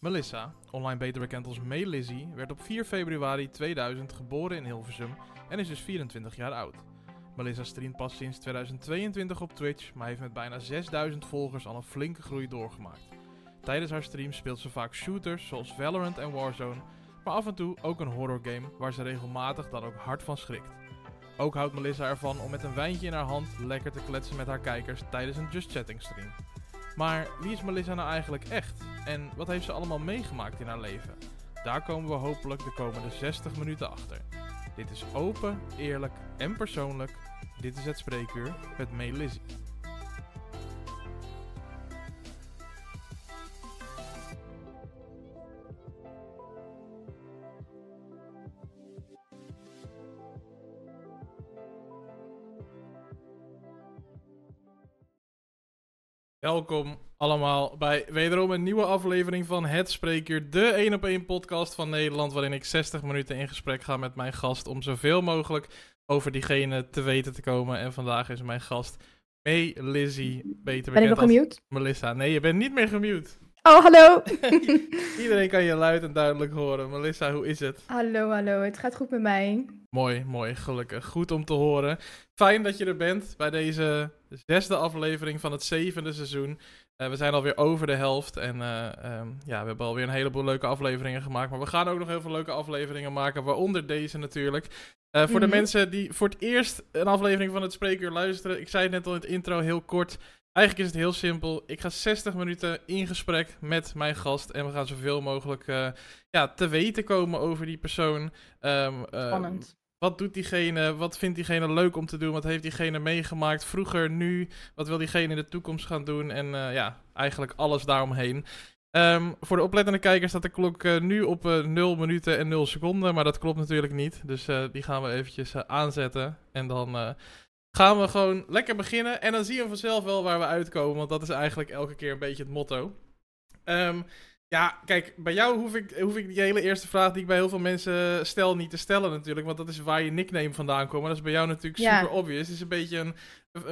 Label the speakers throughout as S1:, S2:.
S1: Melissa, online beter bekend als May werd op 4 februari 2000 geboren in Hilversum en is dus 24 jaar oud. Melissa streamt pas sinds 2022 op Twitch, maar heeft met bijna 6000 volgers al een flinke groei doorgemaakt. Tijdens haar streams speelt ze vaak shooters zoals Valorant en Warzone, maar af en toe ook een horror game waar ze regelmatig dan ook hard van schrikt. Ook houdt Melissa ervan om met een wijntje in haar hand lekker te kletsen met haar kijkers tijdens een Just Chatting stream. Maar wie is Melissa nou eigenlijk echt? En wat heeft ze allemaal meegemaakt in haar leven? Daar komen we hopelijk de komende 60 minuten achter. Dit is open, eerlijk en persoonlijk. Dit is het spreekuur met May Welkom allemaal bij wederom een nieuwe aflevering van Het Spreekuur, de 1 op 1 podcast van Nederland, waarin ik 60 minuten in gesprek ga met mijn gast om zoveel mogelijk over diegene te weten te komen. En vandaag is mijn gast May Lizzie, beter
S2: Ben ik
S1: bekend
S2: nog gemute?
S1: Melissa. Nee, je bent niet meer gemute.
S2: Oh, hallo.
S1: Iedereen kan je luid en duidelijk horen. Melissa, hoe is het?
S2: hallo, hallo. Het gaat goed met mij.
S1: Mooi, mooi, gelukkig. Goed om te horen. Fijn dat je er bent bij deze zesde aflevering van het zevende seizoen. Eh, we zijn alweer over de helft en eh, ehm, ja, we hebben alweer een heleboel leuke afleveringen gemaakt. Maar we gaan ook nog heel veel leuke afleveringen maken, waaronder deze natuurlijk. Eh, voor de
S2: Mhm.
S1: mensen die voor het eerst een aflevering van het Spreekuur luisteren, ik zei het net al in het intro heel kort. Eigenlijk is het heel simpel. Ik ga 60 minuten in gesprek met mijn gast en we gaan zoveel mogelijk eh, ja, te weten komen over die persoon. Ehm, eh,
S2: Spannend.
S1: wat doet diegene? Wat vindt diegene leuk om te doen? Wat heeft diegene meegemaakt vroeger, nu? Wat wil diegene in de toekomst gaan doen? En eh, ja, eigenlijk alles daaromheen. Ehm, voor de oplettende kijkers staat de klok eh, nu op eh 0 minuten en 0 seconden. Maar dat klopt natuurlijk niet. Dus die gaan we eventjes aanzetten. En dan gaan we gewoon lekker beginnen. En dan zien we vanzelf wel waar we uitkomen. Want dat is eigenlijk elke keer een beetje het motto. Ehm, ja, kijk, bij jou hoef ik, hoef ik die hele eerste vraag die ik bij heel veel mensen stel niet te stellen natuurlijk. Want dat is waar je nickname vandaan komt. Maar dat is bij jou natuurlijk
S2: Ja.
S1: super obvious. Het is een beetje een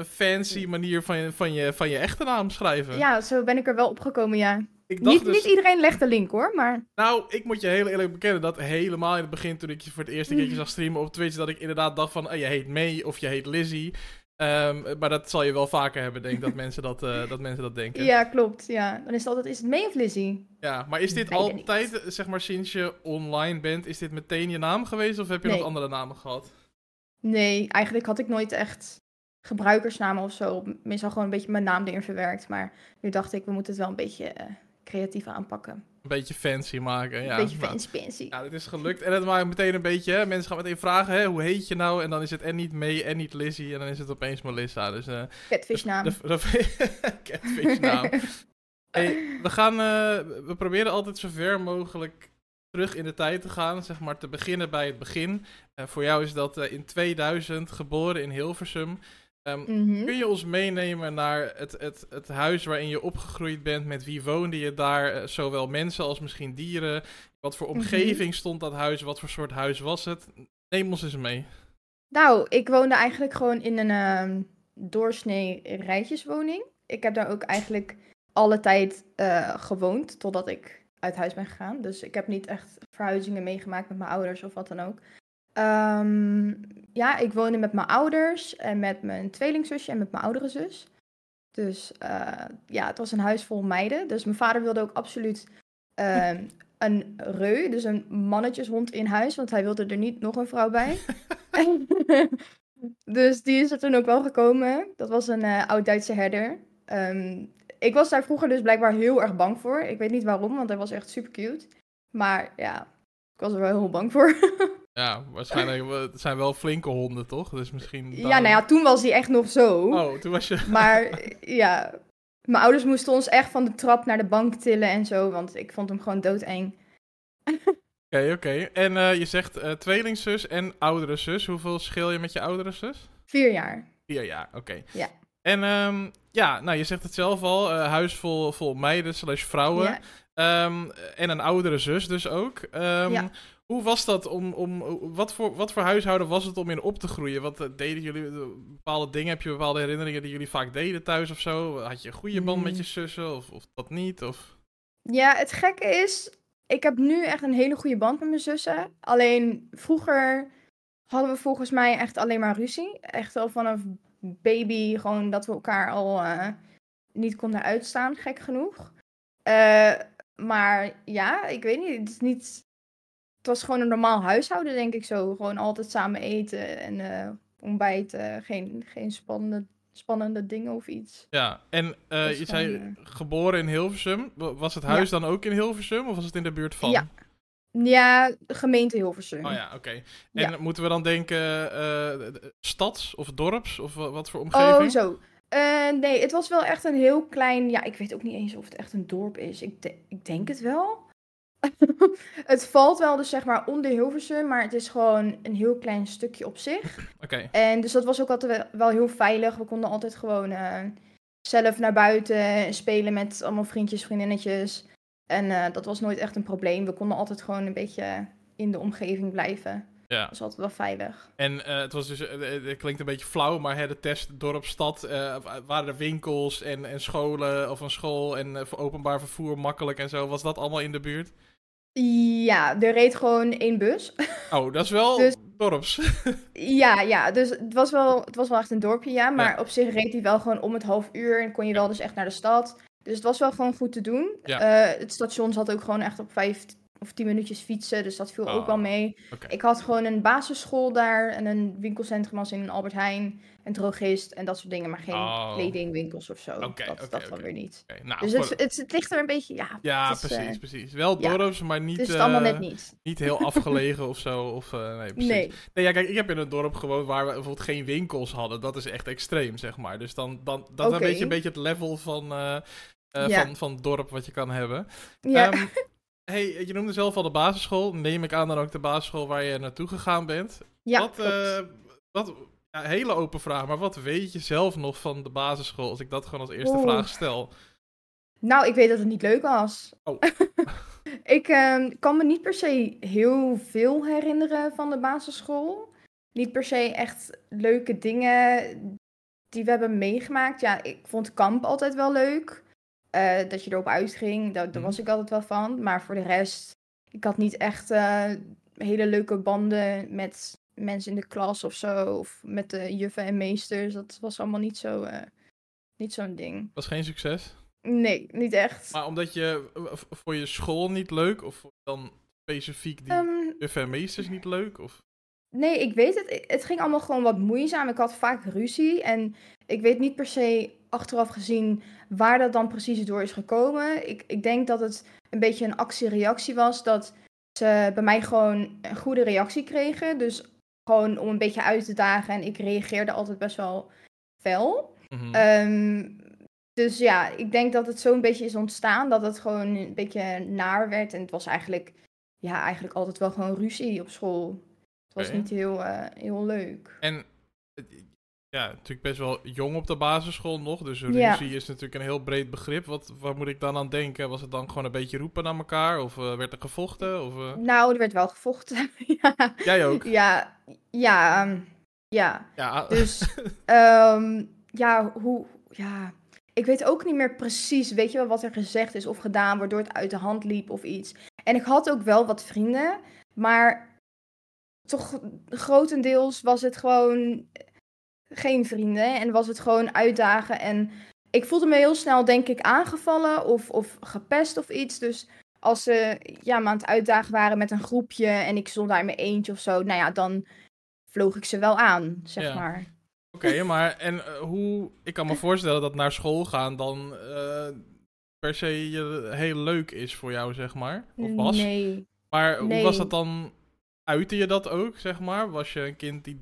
S1: fancy manier van je, van, je, van je echte naam schrijven.
S2: Ja, zo ben ik er wel opgekomen, ja. Niet,
S1: dus,
S2: niet iedereen legt de link hoor, maar
S1: nou, ik moet je heel eerlijk bekennen dat helemaal in het begin toen ik je voor het eerste keertje zag streamen op Twitch, dat ik inderdaad dacht van, oh, je heet May of je heet Lizzie. Ehm, maar dat zal je wel vaker hebben, denk ik, dat mensen dat, eh, dat mensen dat denken.
S2: ja, klopt. Ja. Dan is het altijd, is het May of Lizzie?
S1: Ja, maar is dit altijd, zeg maar, sinds je online bent, is dit meteen je naam geweest of heb je
S2: Nee.
S1: nog andere namen gehad?
S2: Nee, eigenlijk had ik nooit echt gebruikersnamen of zo. Meestal gewoon een beetje mijn naam erin verwerkt. Maar nu dacht ik, we moeten het wel een beetje eh, creatief aanpakken.
S1: Een beetje fancy maken, ja.
S2: een beetje
S1: nou,
S2: fancy fancy.
S1: Ja, dit is gelukt. En het maakt meteen een beetje, hè, mensen gaan meteen vragen, hè, hoe heet je nou? En dan is het en niet May en niet Lizzie en dan is het opeens Melissa. Dus, eh
S2: Catfishnaam.
S1: de, de, catfish naam. Hey, we gaan, eh, we proberen altijd zo ver mogelijk terug in de tijd te gaan, zeg maar te beginnen bij het begin. Voor jou is dat in 2000 geboren in Hilversum. Ehm,
S2: Mhm.
S1: Kun je ons meenemen naar het, het, het huis waarin je opgegroeid bent? Met wie woonde je daar? Eh, Zowel mensen als misschien dieren. Wat voor
S2: Mhm.
S1: omgeving stond dat huis? Wat voor soort huis was het? Neem ons eens mee.
S2: Nou, ik woonde eigenlijk gewoon in een ehm, doorsnee rijtjeswoning. Ik heb daar ook eigenlijk alle tijd eh, gewoond, totdat ik uit huis ben gegaan. Dus ik heb niet echt verhuizingen meegemaakt met mijn ouders of wat dan ook. Ehm, ja, ik woonde met mijn ouders en met mijn tweelingzusje en met mijn oudere zus. Dus eh, ja, het was een huis vol meiden. Dus mijn vader wilde ook absoluut ehm, een reu, dus een mannetjeshond in huis, want hij wilde er niet nog een vrouw bij. dus die is er toen ook wel gekomen. Dat was een eh, oud-Duitse herder. Ehm, ik was daar vroeger dus blijkbaar heel erg bang voor. Ik weet niet waarom, want hij was echt super cute. Maar ja, ik was er wel heel bang voor.
S1: Ja, waarschijnlijk. Het zijn wel flinke honden, toch? Dus misschien.
S2: ja, nou ja, toen was hij echt nog zo.
S1: Oh, toen was je.
S2: Maar ja, mijn ouders moesten ons echt van de trap naar de bank tillen en zo, want ik vond hem gewoon doodeng.
S1: Oké, oké. En eh, je zegt eh, tweelingzus en oudere zus. Hoeveel schil je met je oudere zus?
S2: Vier jaar.
S1: Vier jaar, oké.
S2: Ja.
S1: En ehm, ja, nou, je zegt het zelf al. eh, huis vol, vol meiden slash vrouwen.
S2: Ja.
S1: Ehm, en een oudere zus dus ook. Ehm,
S2: Ja.
S1: Hoe was dat om, om wat, voor, wat voor huishouden was het om in op te groeien? Wat eh, deden jullie, eh, bepaalde dingen, heb je bepaalde herinneringen die jullie vaak deden thuis of zo? Had je een goede band met
S2: Mm.
S1: je zussen of, of dat niet? Of...
S2: Ja, het gekke is, ik heb nu echt een hele goede band met mijn zussen. Alleen vroeger hadden we volgens mij echt alleen maar ruzie. Echt al vanaf baby, gewoon dat we elkaar al uh, niet konden uitstaan, gek genoeg. Uh, maar ja, ik weet niet. Het, is niet. Het was gewoon een normaal huishouden, denk ik zo. Gewoon altijd samen eten en uh, ontbijten. Geen, geen spannende, spannende dingen of iets.
S1: Ja, en je zei geboren in Hilversum. Was het huis ja. dan ook in Hilversum of was het in de buurt van?
S2: Ja, ja, gemeente Hilversum.
S1: Oh ja, oké. En ja. moeten we dan denken uh, stads of dorps of wat voor omgeving?
S2: Oh, zo. Nee, het was wel echt een heel klein... Ja, ik weet ook niet eens of het echt een dorp is. Ik, de ik denk het wel. het valt wel dus zeg maar onder Hilversum, maar het is gewoon een heel klein stukje op zich.
S1: Oké. Okay.
S2: En dus dat was ook altijd wel heel veilig. We konden altijd gewoon uh, zelf naar buiten spelen met allemaal vriendjes, vriendinnetjes. En uh, dat was nooit echt een probleem. We konden altijd gewoon een beetje in de omgeving blijven.
S1: Ja.
S2: Dat was altijd wel veilig.
S1: En uh, het was dus, uh, het klinkt een beetje flauw, maar hè, de test dorp, stad, waren er winkels en, en scholen of een school en voor openbaar vervoer makkelijk en zo. Was dat allemaal in de buurt?
S2: Ja, er reed gewoon één bus.
S1: Oh, dat is wel dus, dorps.
S2: ja, ja, dus het was, wel, het was wel echt een dorpje, ja. Maar ja. op zich reed hij wel gewoon om het half uur en kon je wel dus echt naar de stad. Dus het was wel gewoon goed te doen.
S1: Ja.
S2: Het station zat ook gewoon echt op vijf of tien minuutjes fietsen, dus dat viel
S1: oh,
S2: ook wel mee.
S1: Okay.
S2: Ik had gewoon een basisschool daar en een winkelcentrum als in een Albert Heijn, een drogist en dat soort dingen, maar geen
S1: oh.
S2: kledingwinkels of zo.
S1: Okay,
S2: dat dat dan weer niet.
S1: Nou,
S2: dus het, het, het, ligt er een beetje, ja.
S1: Ja,
S2: is,
S1: precies,
S2: uh,
S1: precies. Wel dorps,
S2: ja,
S1: maar niet...
S2: Het is allemaal net niet.
S1: Niet heel afgelegen of zo. Of, uh, nee, precies.
S2: Nee.
S1: nee. ja, kijk, ik heb in een dorp gewoond waar we bijvoorbeeld geen winkels hadden. Dat is echt extreem, zeg maar. Dus dan, dan dat een beetje, een beetje het level van...
S2: Ja.
S1: van, van dorp wat je kan hebben.
S2: Ja.
S1: Ehm, hey, je noemde zelf al de basisschool. Neem ik aan dan ook de basisschool waar je naartoe gegaan bent.
S2: ja,
S1: wat, eh, wat, ja, hele open vraag, maar wat weet je zelf nog van de basisschool? Als ik dat gewoon als eerste
S2: Oeh.
S1: vraag stel.
S2: Nou, ik weet dat het niet leuk was.
S1: Oh.
S2: ik ehm, kan me niet per se heel veel herinneren van de basisschool. Niet per se echt leuke dingen die we hebben meegemaakt. Ja, ik vond kamp altijd wel leuk. Eh, dat je erop uitging, daar, daar
S1: Mhm.
S2: was ik altijd wel van. Maar voor de rest, ik had niet echt eh, hele leuke banden met mensen in de klas of zo. Of met de juffen en meesters. Dat was allemaal niet zo, eh, niet zo'n ding.
S1: Was geen succes.
S2: Nee, niet echt.
S1: Maar omdat je voor je school niet leuk? Of dan specifiek die
S2: Ehm,
S1: juffen en meesters niet leuk? Of...
S2: Nee, ik weet het. Het ging allemaal gewoon wat moeizaam. Ik had vaak ruzie. En ik weet niet per se achteraf gezien waar dat dan precies door is gekomen. Ik, ik denk dat het een beetje een actie-reactie was. Dat ze bij mij gewoon een goede reactie kregen. Dus gewoon om een beetje uit te dagen. En ik reageerde altijd best wel fel.
S1: Mhm.
S2: Ehm, dus ja, ik denk dat het zo een beetje is ontstaan. Dat het gewoon een beetje naar werd. En het was eigenlijk, ja, eigenlijk altijd wel gewoon ruzie op school. Het was niet heel, eh, heel leuk.
S1: En ja, natuurlijk best wel jong op de basisschool nog. Dus
S2: Ja.
S1: ruzie is natuurlijk een heel breed begrip. Wat, wat moet ik dan aan denken? Was het dan gewoon een beetje roepen naar elkaar? Of eh, werd er gevochten? Of, eh,
S2: Nou, er werd wel gevochten. ja.
S1: Jij ook?
S2: Ja, ja, ehm, ja.
S1: Ja,
S2: Dus, ehm, ja, hoe, ja. Ik weet ook niet meer precies, weet je wel, wat er gezegd is of gedaan, waardoor het uit de hand liep of iets. En ik had ook wel wat vrienden, maar toch grotendeels was het gewoon geen vrienden en was het gewoon uitdagen. En ik voelde me heel snel, denk ik, aangevallen of, of gepest of iets. Dus als ze ja, me aan het uitdagen waren met een groepje en ik stond daar in mijn eentje of zo, nou ja, dan vloog ik ze wel aan, zeg
S1: Ja.
S2: maar.
S1: Oké, maar en eh, hoe... Ik kan me voorstellen dat naar school gaan dan eh, per se je- heel leuk is voor jou, zeg maar. Of was.
S2: Nee.
S1: Maar hoe
S2: Nee.
S1: was dat dan? Uitte je dat ook, zeg maar? Was je een kind die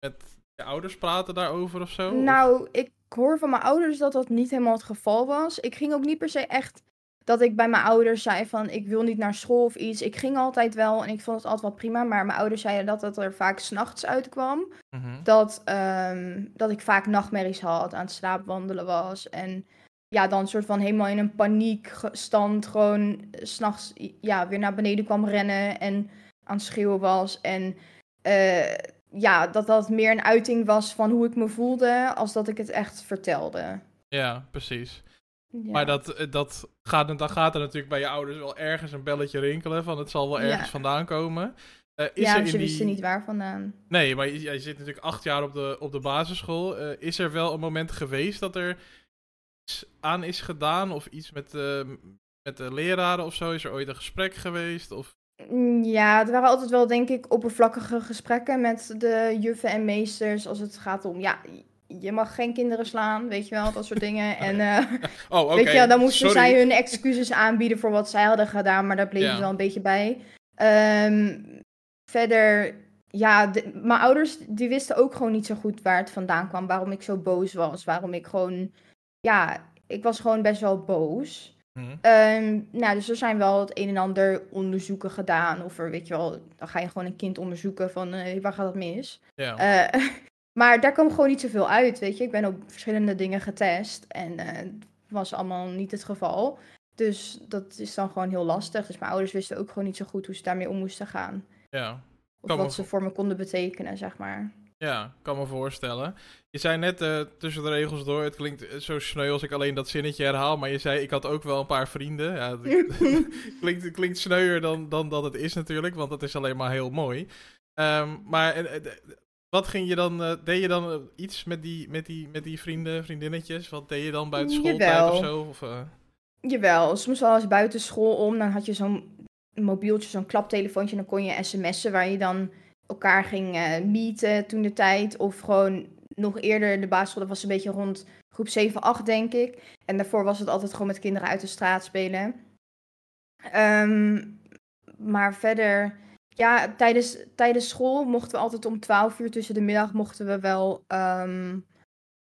S1: met je ouders praten daarover of zo? Of-
S2: Nou, ik hoor van mijn ouders dat dat niet helemaal het geval was. Ik ging ook niet per se echt dat ik bij mijn ouders zei van ik wil niet naar school of iets. Ik ging altijd wel en ik vond het altijd wel prima. Maar mijn ouders zeiden dat het er vaak s'nachts uitkwam.
S1: Mhm.
S2: Dat, ehm, dat ik vaak nachtmerries had, aan het slaapwandelen was. En ja, dan soort van helemaal in een paniekstand gewoon s'nachts ja, weer naar beneden kwam rennen en aan het schreeuwen was. En eh, ja, dat dat meer een uiting was van hoe ik me voelde, als dat ik het echt vertelde.
S1: Ja, precies.
S2: Ja.
S1: Maar dat, eh, dat gaat, dan gaat er natuurlijk bij je ouders wel ergens een belletje rinkelen van het zal wel ergens
S2: Ja.
S1: vandaan komen. Eh, is
S2: ja,
S1: er
S2: ze wisten
S1: die...
S2: niet waar vandaan.
S1: Nee, maar jij zit natuurlijk acht jaar op de, op de basisschool. Eh, is er wel een moment geweest dat er iets aan is gedaan? Of iets met, met de leraren of zo? Is er ooit een gesprek geweest? Of...
S2: Mm, Ja, het waren altijd wel, denk ik, oppervlakkige gesprekken met de juffen en meesters. Als het gaat om, ja, je mag geen kinderen slaan, weet je wel, dat soort dingen. En eh,
S1: Oh, oké.
S2: weet je dan moesten
S1: Sorry.
S2: zij hun excuses aanbieden voor wat zij hadden gedaan, maar daar bleef
S1: Ja.
S2: het wel een beetje bij. Ehm, verder, ja, de- mijn ouders die wisten ook gewoon niet zo goed waar het vandaan kwam. Waarom ik zo boos was, waarom ik gewoon, ja, ik was gewoon best wel boos.
S1: Hm.
S2: Ehm, nou, dus er zijn wel het een en ander onderzoeken gedaan. Of er, weet je wel, dan ga je gewoon een kind onderzoeken van eh, waar gaat het mis.
S1: Ja.
S2: Eh, maar daar kwam gewoon niet zoveel uit, weet je. Ik ben op verschillende dingen getest en eh, was allemaal niet het geval. Dus dat is dan gewoon heel lastig. Dus mijn ouders wisten ook gewoon niet zo goed hoe ze daarmee om moesten gaan.
S1: ja.
S2: Of
S1: me
S2: wat ze voor me konden betekenen, zeg maar.
S1: Ja, kan me voorstellen. Je zei net eh, tussen de regels door, het klinkt eh, zo sneu als ik alleen dat zinnetje herhaal, maar je zei ik had ook wel een paar vrienden. Ja, klinkt, klinkt sneuier dan, dan dat het is natuurlijk, want dat is alleen maar heel mooi. Ehm, maar eh, wat ging je dan, deed je dan iets met die, met, die, met die vrienden, vriendinnetjes? Wat deed je dan buiten schooltijd of zo? Of?
S2: Jawel, soms wel eens buiten school om. Dan had je zo'n mobieltje, zo'n klaptelefoontje. En dan kon je sms'en waar je dan elkaar ging eh meeten toen de tijd. Of gewoon nog eerder de basisschool. Dat was een beetje rond groep 7, 8 denk ik. En daarvoor was het altijd gewoon met kinderen uit de straat spelen. Ehm, maar verder, ja, tijdens, tijdens school mochten we altijd om 12 uur tussen de middag mochten we wel ehm,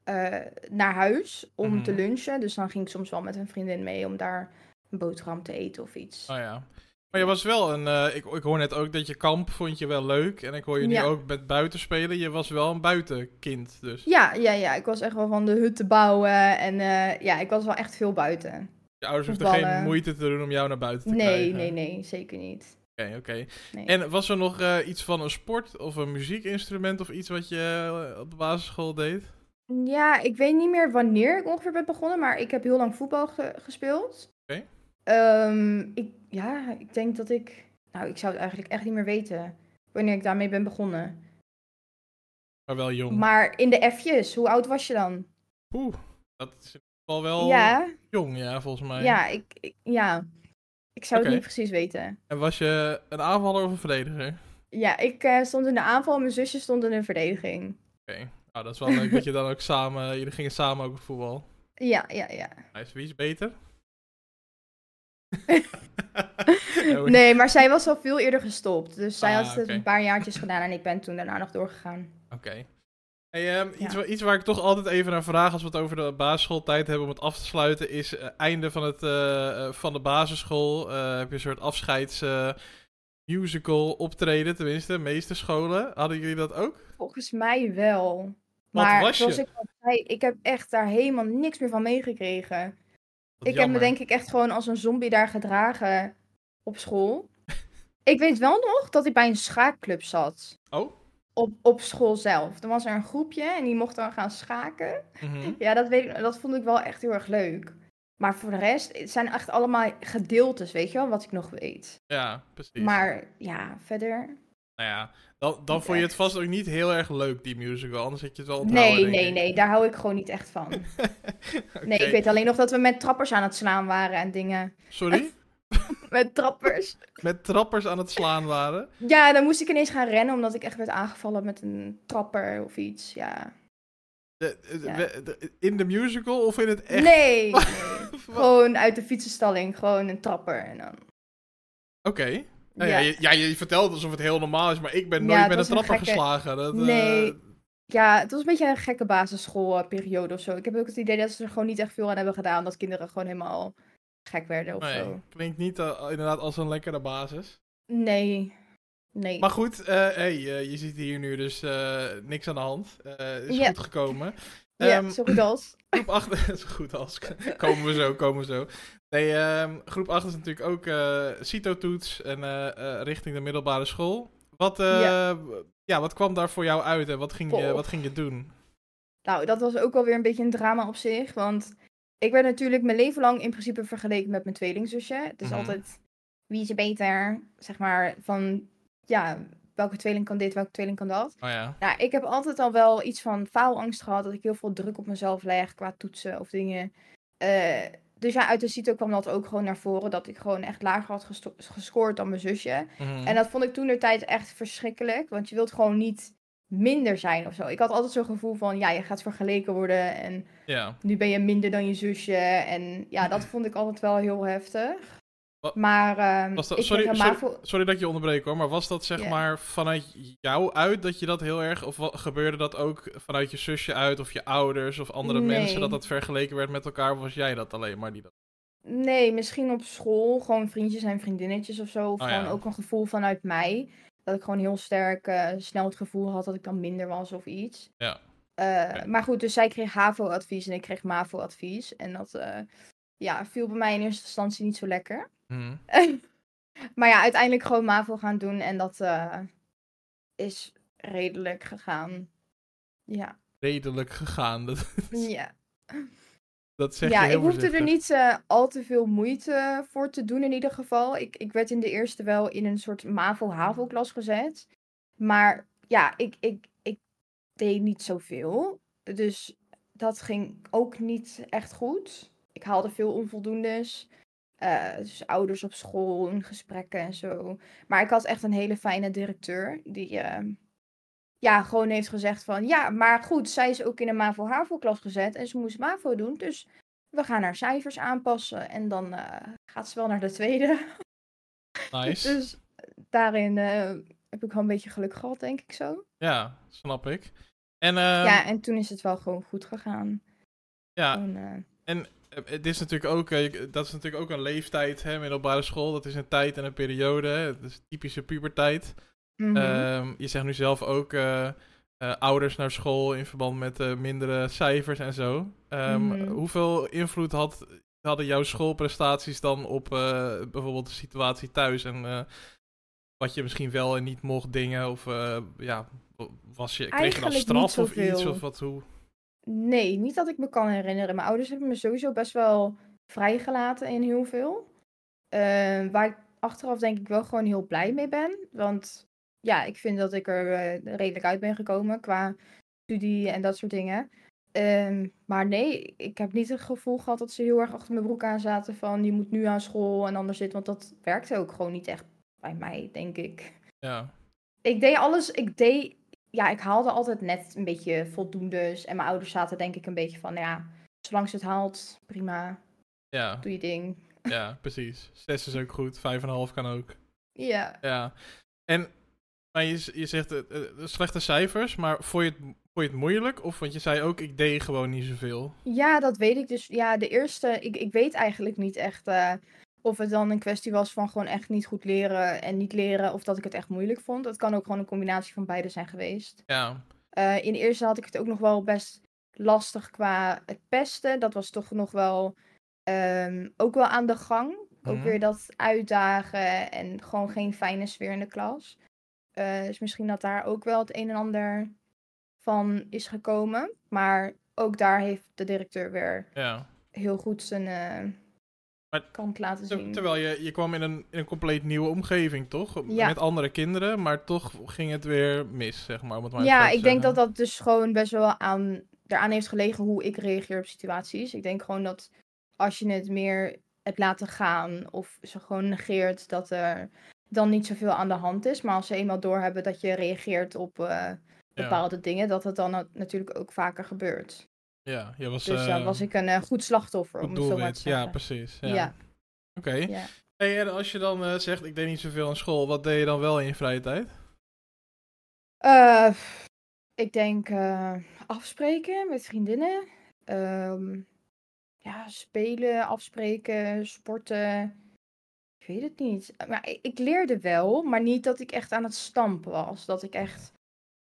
S2: eh, naar huis om
S1: Mhm.
S2: te lunchen. Dus dan ging ik soms wel met een vriendin mee om daar een boterham te eten of iets.
S1: Oh ja. Maar je was wel een, eh, ik, ik hoor net ook dat je kamp vond je wel leuk. En ik hoor je nu
S2: Ja.
S1: ook met buiten spelen. Je was wel een buitenkind, dus.
S2: Ja, ja, ja, ik was echt wel van de hut te bouwen. En eh, ja, ik was wel echt veel buiten.
S1: Je ouders hoefden geen moeite te doen om jou naar buiten te
S2: Nee,
S1: krijgen.
S2: nee, nee, zeker niet.
S1: Oké, oké.
S2: Nee.
S1: En was er nog eh, iets van een sport of een muziekinstrument of iets wat je op de basisschool deed?
S2: Ja, ik weet niet meer wanneer ik ongeveer ben begonnen, maar ik heb heel lang voetbal ge- gespeeld.
S1: Oké.
S2: Ehm, ik, ja, ik denk dat ik... Nou, ik zou het eigenlijk echt niet meer weten wanneer ik daarmee ben begonnen.
S1: Maar wel jong.
S2: Maar in de F'jes, hoe oud was je dan?
S1: Oeh, dat is in ieder geval wel
S2: Ja,
S1: jong, ja, volgens mij.
S2: ja, ik, ik- ja. Ik zou het niet precies weten.
S1: En was je een aanvaller of een verdediger?
S2: Ja, ik eh, stond in de aanval en mijn zusje stond in de verdediging.
S1: Oké. Nou, dat is wel leuk dat je dan ook samen... Jullie gingen samen ook op voetbal.
S2: Ja, ja, ja.
S1: Nice. Wie is beter? Oh,
S2: Nee, maar zij was al veel eerder gestopt. Dus zij
S1: Ah,
S2: had het een paar jaartjes gedaan en ik ben toen daarna nog doorgegaan.
S1: Oké. Hey, ehm, iets,
S2: Ja.
S1: iets waar ik toch altijd even naar vraag als we het over de basisschooltijd hebben om het af te sluiten, is eh, einde van, het, eh, eh, van de basisschool. heb je een soort afscheids musical optreden, tenminste, de meeste scholen. Hadden jullie dat ook?
S2: Volgens mij wel.
S1: Wat
S2: maar
S1: was
S2: zoals ik al zei, ik heb echt daar helemaal niks meer van meegekregen. Ik heb me denk ik echt gewoon als een zombie daar gedragen op school. ik weet wel nog dat ik bij een schaakclub zat.
S1: Oh?
S2: Op, op school zelf. Dan was er een groepje en die mocht dan gaan schaken.
S1: Mhm.
S2: Ja, dat, weet ik, dat vond ik wel echt heel erg leuk. Maar voor de rest, het zijn echt allemaal gedeeltes, weet je wel, wat ik nog weet.
S1: Ja, precies.
S2: Maar ja, verder.
S1: Nou ja, dan, vond je het vast ook niet heel erg leuk, die musical. Anders had je het wel onthouden,
S2: Nee, nee,
S1: ik.
S2: nee, daar hou ik gewoon niet echt van. Nee, ik weet alleen nog dat we met trappers aan het slaan waren en dingen.
S1: Sorry?
S2: Met trappers.
S1: Met trappers aan het slaan waren?
S2: Ja, dan moest ik ineens gaan rennen omdat ik echt werd aangevallen met een trapper of iets. Ja.
S1: De- de-
S2: Ja.
S1: we- de- in de musical of in het echt?
S2: Nee, gewoon uit de fietsenstalling, gewoon een trapper en dan.
S1: Oké. Nou ja.
S2: Ja.
S1: je, ja, je vertelt alsof het heel normaal is, maar ik ben nooit met een trapper
S2: gekke-
S1: geslagen. Dat, eh,
S2: Nee. Ja, het was een beetje een gekke basisschoolperiode of zo. Ik heb ook het idee dat ze er gewoon niet echt veel aan hebben gedaan. Dat kinderen gewoon helemaal gek werden of
S1: nee,
S2: zo.
S1: klinkt niet eh, inderdaad als een lekkere basis.
S2: Nee. Nee.
S1: Maar goed, eh, hey, je ziet hier nu dus niks aan de hand. Is goed gekomen.
S2: Ja,
S1: Ehm,
S2: zo goed als.
S1: Groep 8 is goed als. komen we zo, komen we zo. Nee, ehm, groep 8 is natuurlijk ook eh CITO-toets en eh, eh, richting de middelbare school. Wat, ja.
S2: Ja.
S1: wat kwam daar voor jou uit en wat ging, je, wat ging je doen?
S2: Nou, dat was ook alweer een beetje een drama op zich. Want ik werd natuurlijk mijn leven lang in principe vergeleken met mijn tweelingzusje. Het is
S1: Mhm.
S2: altijd wie is er beter, zeg maar, van ja, welke tweeling kan dit, welke tweeling kan dat.
S1: Oh ja.
S2: Nou, ik heb altijd al wel iets van faalangst gehad, dat ik heel veel druk op mezelf leg qua toetsen of dingen. Eh, dus ja, uit de CITO kwam dat ook gewoon naar voren, dat ik gewoon echt lager had gesto- gescoord dan mijn zusje.
S1: Mhm.
S2: En dat vond ik toen de tijd echt verschrikkelijk, want je wilt gewoon niet minder zijn of zo. Ik had altijd zo'n gevoel van, ja, je gaat vergeleken worden en
S1: Ja.
S2: nu ben je minder dan je zusje. En ja, dat vond ik altijd wel heel heftig.
S1: Wat-
S2: Maar ehm
S1: Was dat,
S2: ik
S1: sorry, sorry, dat ik je onderbreek hoor, maar was dat zeg maar vanuit jou uit dat je dat heel erg, of gebeurde dat ook vanuit je zusje uit of je ouders of andere mensen dat dat vergeleken werd met elkaar of was jij dat alleen maar die dat...
S2: Nee, misschien op school. Gewoon vriendjes en vriendinnetjes of zo. Of
S1: Oh,
S2: gewoon
S1: ja.
S2: ook een gevoel vanuit mij. Dat ik gewoon heel sterk eh, snel het gevoel had dat ik dan minder was of iets.
S1: Ja.
S2: Eh. Maar goed, dus zij kreeg HAVO-advies en ik kreeg MAVO-advies. En dat eh, ja, viel bij mij in eerste instantie niet zo lekker.
S1: Mhm.
S2: maar ja, uiteindelijk gewoon MAVO gaan doen. En dat eh, is redelijk gegaan. Ja.
S1: Redelijk gegaan, dat,
S2: Ja.
S1: dat zeg
S2: ja,
S1: je
S2: ik hoefde er niet eh, al te veel moeite voor te doen in ieder geval. Ik, ik werd in de eerste wel in een soort MAVO-HAVO-klas gezet. Maar ja, ik, ik, ik deed niet zoveel. Dus dat ging ook niet echt goed. Ik haalde veel onvoldoendes. Eh, dus ouders op school, in gesprekken en zo. Maar ik had echt een hele fijne directeur. Die eh, ja, gewoon heeft gezegd van... Ja, maar goed, zij is ook in een MAVO-HAVO-klas gezet. En ze moest MAVO doen. Dus we gaan haar cijfers aanpassen. En dan eh, gaat ze wel naar de tweede.
S1: Nice.
S2: Dus daarin eh, heb ik wel een beetje geluk gehad, denk ik zo.
S1: Ja, snap ik. En eh,
S2: ja, en toen is het wel gewoon goed gegaan.
S1: ja,
S2: Gewoon, Eh,
S1: Het is natuurlijk ook, eh, dat is natuurlijk ook een leeftijd, hè, middelbare school. Dat is een tijd en een periode. Hè. Is typische puberteit.
S2: mhm.
S1: Ehm, je zegt nu zelf ook eh, eh, ouders naar school in verband met mindere cijfers en zo. Ehm,
S2: Mhm.
S1: Hoeveel invloed had, hadden jouw schoolprestaties dan op bijvoorbeeld de situatie thuis? En wat je misschien wel en niet mocht dingen? Of ja, was je, kreeg je dan straf of iets? Of wat, hoe?
S2: Nee, niet dat ik me kan herinneren. Mijn ouders hebben me sowieso best wel vrijgelaten in heel veel. Eh, waar ik achteraf denk ik wel gewoon heel blij mee ben. Want ja, ik vind dat ik er eh, redelijk uit ben gekomen qua studie en dat soort dingen. Ehm, maar nee, ik heb niet het gevoel gehad dat ze heel erg achter mijn broek aan zaten van je moet nu aan school en anders dit. Want dat werkte ook gewoon niet echt bij mij, denk ik.
S1: Ja,
S2: Ik deed alles, ik deed, ja, ik haalde altijd net een beetje voldoendes. En mijn ouders zaten denk ik een beetje van, ja, zolang ze het haalt, prima,
S1: ja,
S2: doe je ding.
S1: ja, precies. Zes is ook goed, vijf en een half kan ook.
S2: Ja.
S1: Ja, en maar je, je zegt eh, eh, slechte cijfers, maar vond je, het, vond je het moeilijk? Of want je zei ook, ik deed gewoon niet zoveel.
S2: Ja, dat weet ik dus. Ja, de eerste, ik, ik weet eigenlijk niet echt eh, of het dan een kwestie was van gewoon echt niet goed leren en niet leren. Of dat ik het echt moeilijk vond. Het kan ook gewoon een combinatie van beide zijn geweest.
S1: Ja,
S2: Eh, in de eerste had ik het ook nog wel best lastig qua het pesten. Dat was toch nog wel ehm, ook wel aan de gang. Ook
S1: Mhm.
S2: weer dat uitdagen en gewoon geen fijne sfeer in de klas. Eh, dus misschien dat daar ook wel het een en ander van is gekomen. Maar ook daar heeft de directeur weer
S1: ja.
S2: heel goed zijn eh,
S1: Maar
S2: laten zien.
S1: terwijl je, je kwam in een, in een compleet nieuwe omgeving, toch?
S2: Ja.
S1: Met andere kinderen, maar toch ging het weer mis, zeg maar. Om het maar
S2: Ja, ik denk dat dat dus gewoon best wel aan, eraan heeft gelegen hoe ik reageer op situaties. Ik denk gewoon dat als je het meer hebt laten gaan of ze gewoon negeert, dat er dan niet zoveel aan de hand is. Maar als ze eenmaal doorhebben dat je reageert op eh, bepaalde dingen, dat het dan na- natuurlijk ook vaker gebeurt.
S1: Ja, je was,
S2: Dus daar
S1: eh,
S2: was ik een eh, goed slachtoffer,
S1: goed
S2: om het zo maar te
S1: Ja,
S2: zeggen.
S1: precies. Ja.
S2: Ja,
S1: Oké.
S2: ja.
S1: Hey, en als je dan eh, zegt, ik deed niet zoveel aan school, wat deed je dan wel in je vrije tijd?
S2: Eh, ik denk eh, afspreken met vriendinnen. Ehm, ja, spelen, afspreken, sporten. Ik weet het niet. Maar ik, ik leerde wel, maar niet dat ik echt aan het stampen was. Dat ik echt.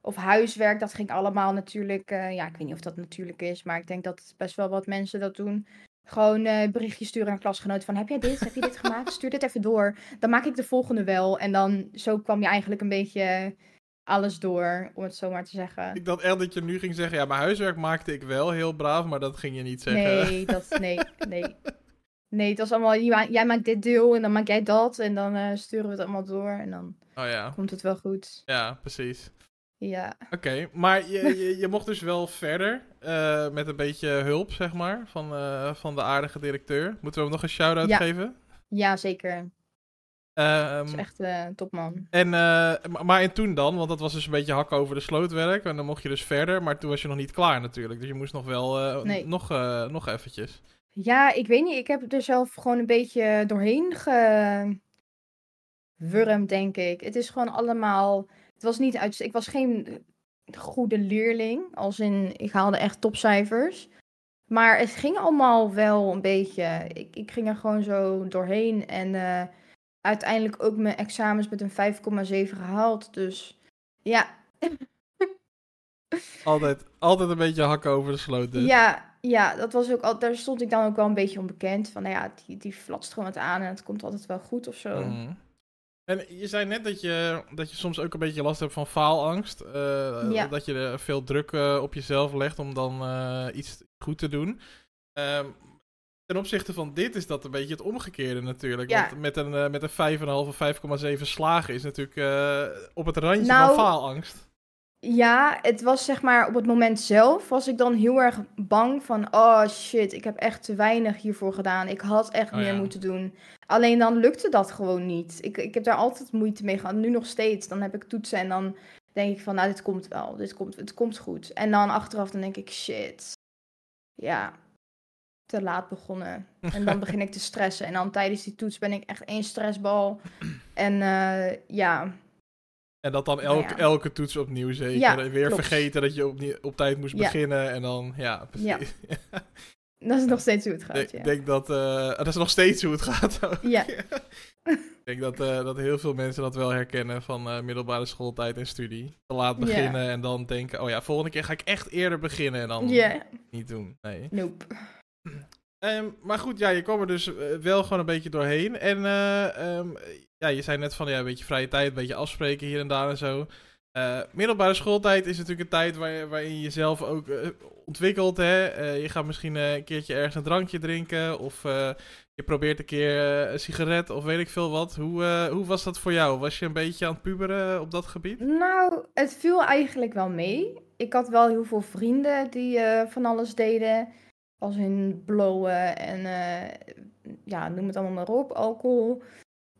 S2: Of huiswerk, dat ging allemaal natuurlijk. eh, ja, ik weet niet of dat natuurlijk is, maar ik denk dat best wel wat mensen dat doen. Gewoon eh berichtjes sturen aan klasgenoten van heb jij dit, heb je dit gemaakt? Stuur dit even door. Dan maak ik de volgende wel. En dan zo kwam je eigenlijk een beetje alles door, om het zo maar te zeggen.
S1: Ik dacht echt dat je nu ging zeggen, ja, mijn huiswerk maakte ik wel heel braaf, maar dat ging je niet zeggen.
S2: Nee, dat, nee, nee. Nee, het was allemaal, jij jij maakt dit deel en dan maak jij dat en dan eh, sturen we het allemaal door en dan
S1: Oh ja,
S2: komt het wel goed.
S1: ja, precies.
S2: Ja,
S1: Oké, maar je, je, je mocht dus wel verder eh, met een beetje hulp, zeg maar, van, eh, van de aardige directeur. Moeten we hem nog een shout-out
S2: Ja.
S1: geven?
S2: ja zeker.
S1: Ehm,
S2: Dat is echt eh, een topman.
S1: en, ma- maar en toen dan? Want dat was dus een beetje hakken over de slootwerk. En dan mocht je dus verder, maar toen was je nog niet klaar natuurlijk. Dus je moest nog wel
S2: Nee.
S1: nog, nog eventjes.
S2: Ja, ik weet niet. Ik heb er zelf gewoon een beetje doorheen gewurmd, denk ik. Het is gewoon allemaal. Het was niet uit. Ik was geen goede leerling. Als in, ik haalde echt topcijfers. Maar het ging allemaal wel een beetje. Ik, ik ging er gewoon zo doorheen. En eh, uiteindelijk ook mijn examens met een 5,7 gehaald. Dus ja,
S1: Altijd, altijd een beetje hakken over de sloot dus.
S2: Ja, ja, dat was ook al, daar stond ik dan ook wel een beetje onbekend. Van nou ja, die, die flatst gewoon het aan en het komt altijd wel goed of zo.
S1: Mhm. En je zei net dat je, dat je soms ook een beetje last hebt van faalangst. eh,
S2: Ja.
S1: Dat je er veel druk eh, op jezelf legt om dan eh, iets goed te doen. Ehm, ten opzichte van dit is dat een beetje het omgekeerde natuurlijk.
S2: Ja.
S1: Want met een, met een 5,5 of 5,7 slagen is natuurlijk op het randje
S2: Nou,
S1: van faalangst.
S2: Ja, het was zeg maar op het moment zelf was ik dan heel erg bang van, oh shit, ik heb echt te weinig hiervoor gedaan. Ik had echt
S1: Oh,
S2: meer
S1: ja.
S2: moeten doen. Alleen dan lukte dat gewoon niet. Ik, ik heb daar altijd moeite mee gehad. Nu nog steeds. Dan heb ik toetsen en dan denk ik van, nou dit komt wel. Dit komt, het komt goed. En dan achteraf dan denk ik, shit. Ja, te laat begonnen. En dan begin ik te stressen. En dan tijdens die toets ben ik echt één stressbal. En eh, ja,
S1: En dat dan
S2: Nou
S1: elke,
S2: ja.
S1: elke toets opnieuw zeker.
S2: Ja,
S1: Weer
S2: klopt.
S1: vergeten dat je op, op tijd moest
S2: Ja.
S1: beginnen. En dan, ja, precies.
S2: Ja. dat is nog steeds hoe het gaat.
S1: Ik denk dat, eh, dat is nog steeds hoe het gaat. ook.
S2: Ja.
S1: ik denk dat, eh, dat heel veel mensen dat wel herkennen van eh, middelbare schooltijd en studie. Te laat beginnen en dan denken, oh ja, volgende keer ga ik echt eerder beginnen en dan niet doen. Nee.
S2: nope.
S1: Ehm, maar goed, ja, je kwam er dus wel gewoon een beetje doorheen. En eh, ehm, ja, je zei net van, ja, een beetje vrije tijd, een beetje afspreken hier en daar en zo. Eh, middelbare schooltijd is natuurlijk een tijd waar, waarin je jezelf ook eh, ontwikkelt. Hè? Eh, je gaat misschien een keertje ergens een drankje drinken. Of je probeert een keer een sigaret of weet ik veel wat. Hoe, hoe was dat voor jou? Was je een beetje aan het puberen op dat gebied?
S2: Nou, het viel eigenlijk wel mee. Ik had wel heel veel vrienden die van alles deden. Als in blowen en ja, noem het allemaal maar op, alcohol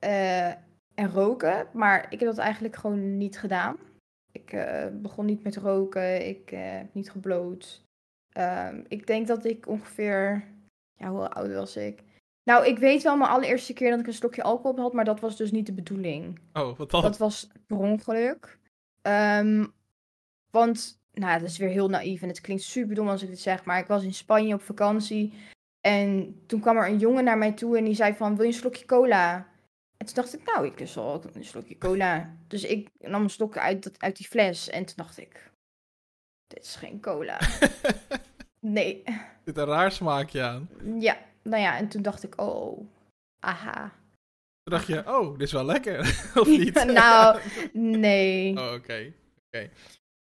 S2: eh, en roken. Maar ik heb dat eigenlijk gewoon niet gedaan. Ik eh, begon niet met roken, ik eh, heb niet gebloot. Ehm, ik denk dat ik ongeveer, ja, hoe oud was ik? Nou, ik weet wel mijn allereerste keer dat ik een slokje alcohol had, maar dat was dus niet de bedoeling.
S1: Oh, wat dan?
S2: Dat was per ongeluk. Ehm, want, nou, dat is weer heel naïef en het klinkt super dom als ik dit zeg, maar ik was in Spanje op vakantie. En toen kwam er een jongen naar mij toe en die zei van, wil je een slokje cola? En toen dacht ik, nou, ik lust wel een slokje cola. Dus ik nam een slokje uit, dat- uit die fles en toen dacht ik, dit is geen cola. Nee.
S1: Er zit een raar smaakje aan.
S2: Ja, nou ja, en toen dacht ik, oh, aha.
S1: Toen dacht je, oh, dit is wel lekker. of niet?
S2: nou, nee,
S1: oh, oké.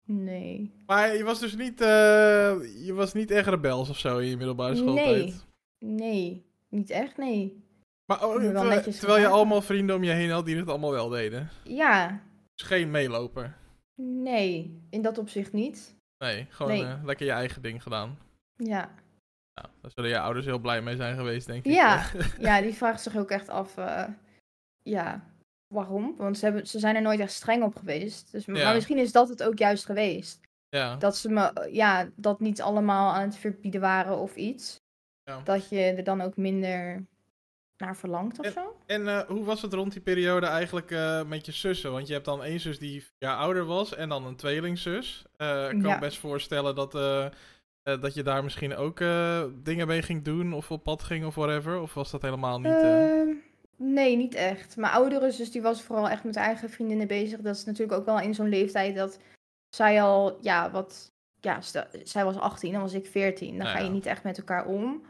S2: nee.
S1: Maar je was dus niet, eh, je was niet echt rebels of zo in je middelbare schooltijd?
S2: Nee. Nee, niet echt, nee.
S1: Maar oh, terwijl, je allemaal vrienden om je heen had die het allemaal wel deden.
S2: Ja,
S1: Dus geen meeloper.
S2: nee, in dat opzicht niet.
S1: Nee, gewoon
S2: Nee.
S1: eh, lekker je eigen ding gedaan.
S2: Ja,
S1: Nou, daar zullen je ouders heel blij mee zijn geweest, denk ik.
S2: Ja. ja die vraagt zich ook echt af, eh, ja, waarom? Want ze, hebben, ze zijn er nooit echt streng op geweest. Dus,
S1: Ja.
S2: Maar misschien is dat het ook juist geweest.
S1: ja.
S2: Dat ze me, ja, dat niet allemaal aan het verbieden waren of iets.
S1: Ja.
S2: Dat je er dan ook minder naar verlangt of zo.
S1: En eh, hoe was het rond die periode eigenlijk eh, met je zussen? Want je hebt dan één zus die vier jaar ouder was en dan een tweelingzus. Eh, ik kan
S2: Ja.
S1: me best voorstellen dat, dat je daar misschien ook dingen mee ging doen of op pad ging of whatever. Of was dat helemaal niet... eh?
S2: Ehm, nee, niet echt. Mijn oudere zus die was vooral echt met haar eigen vriendinnen bezig. Dat is natuurlijk ook wel in zo'n leeftijd dat zij al, ja, wat... Ja, zij was 18, dan was ik 14. Dan
S1: Nou
S2: ga je
S1: ja.
S2: niet echt met elkaar om.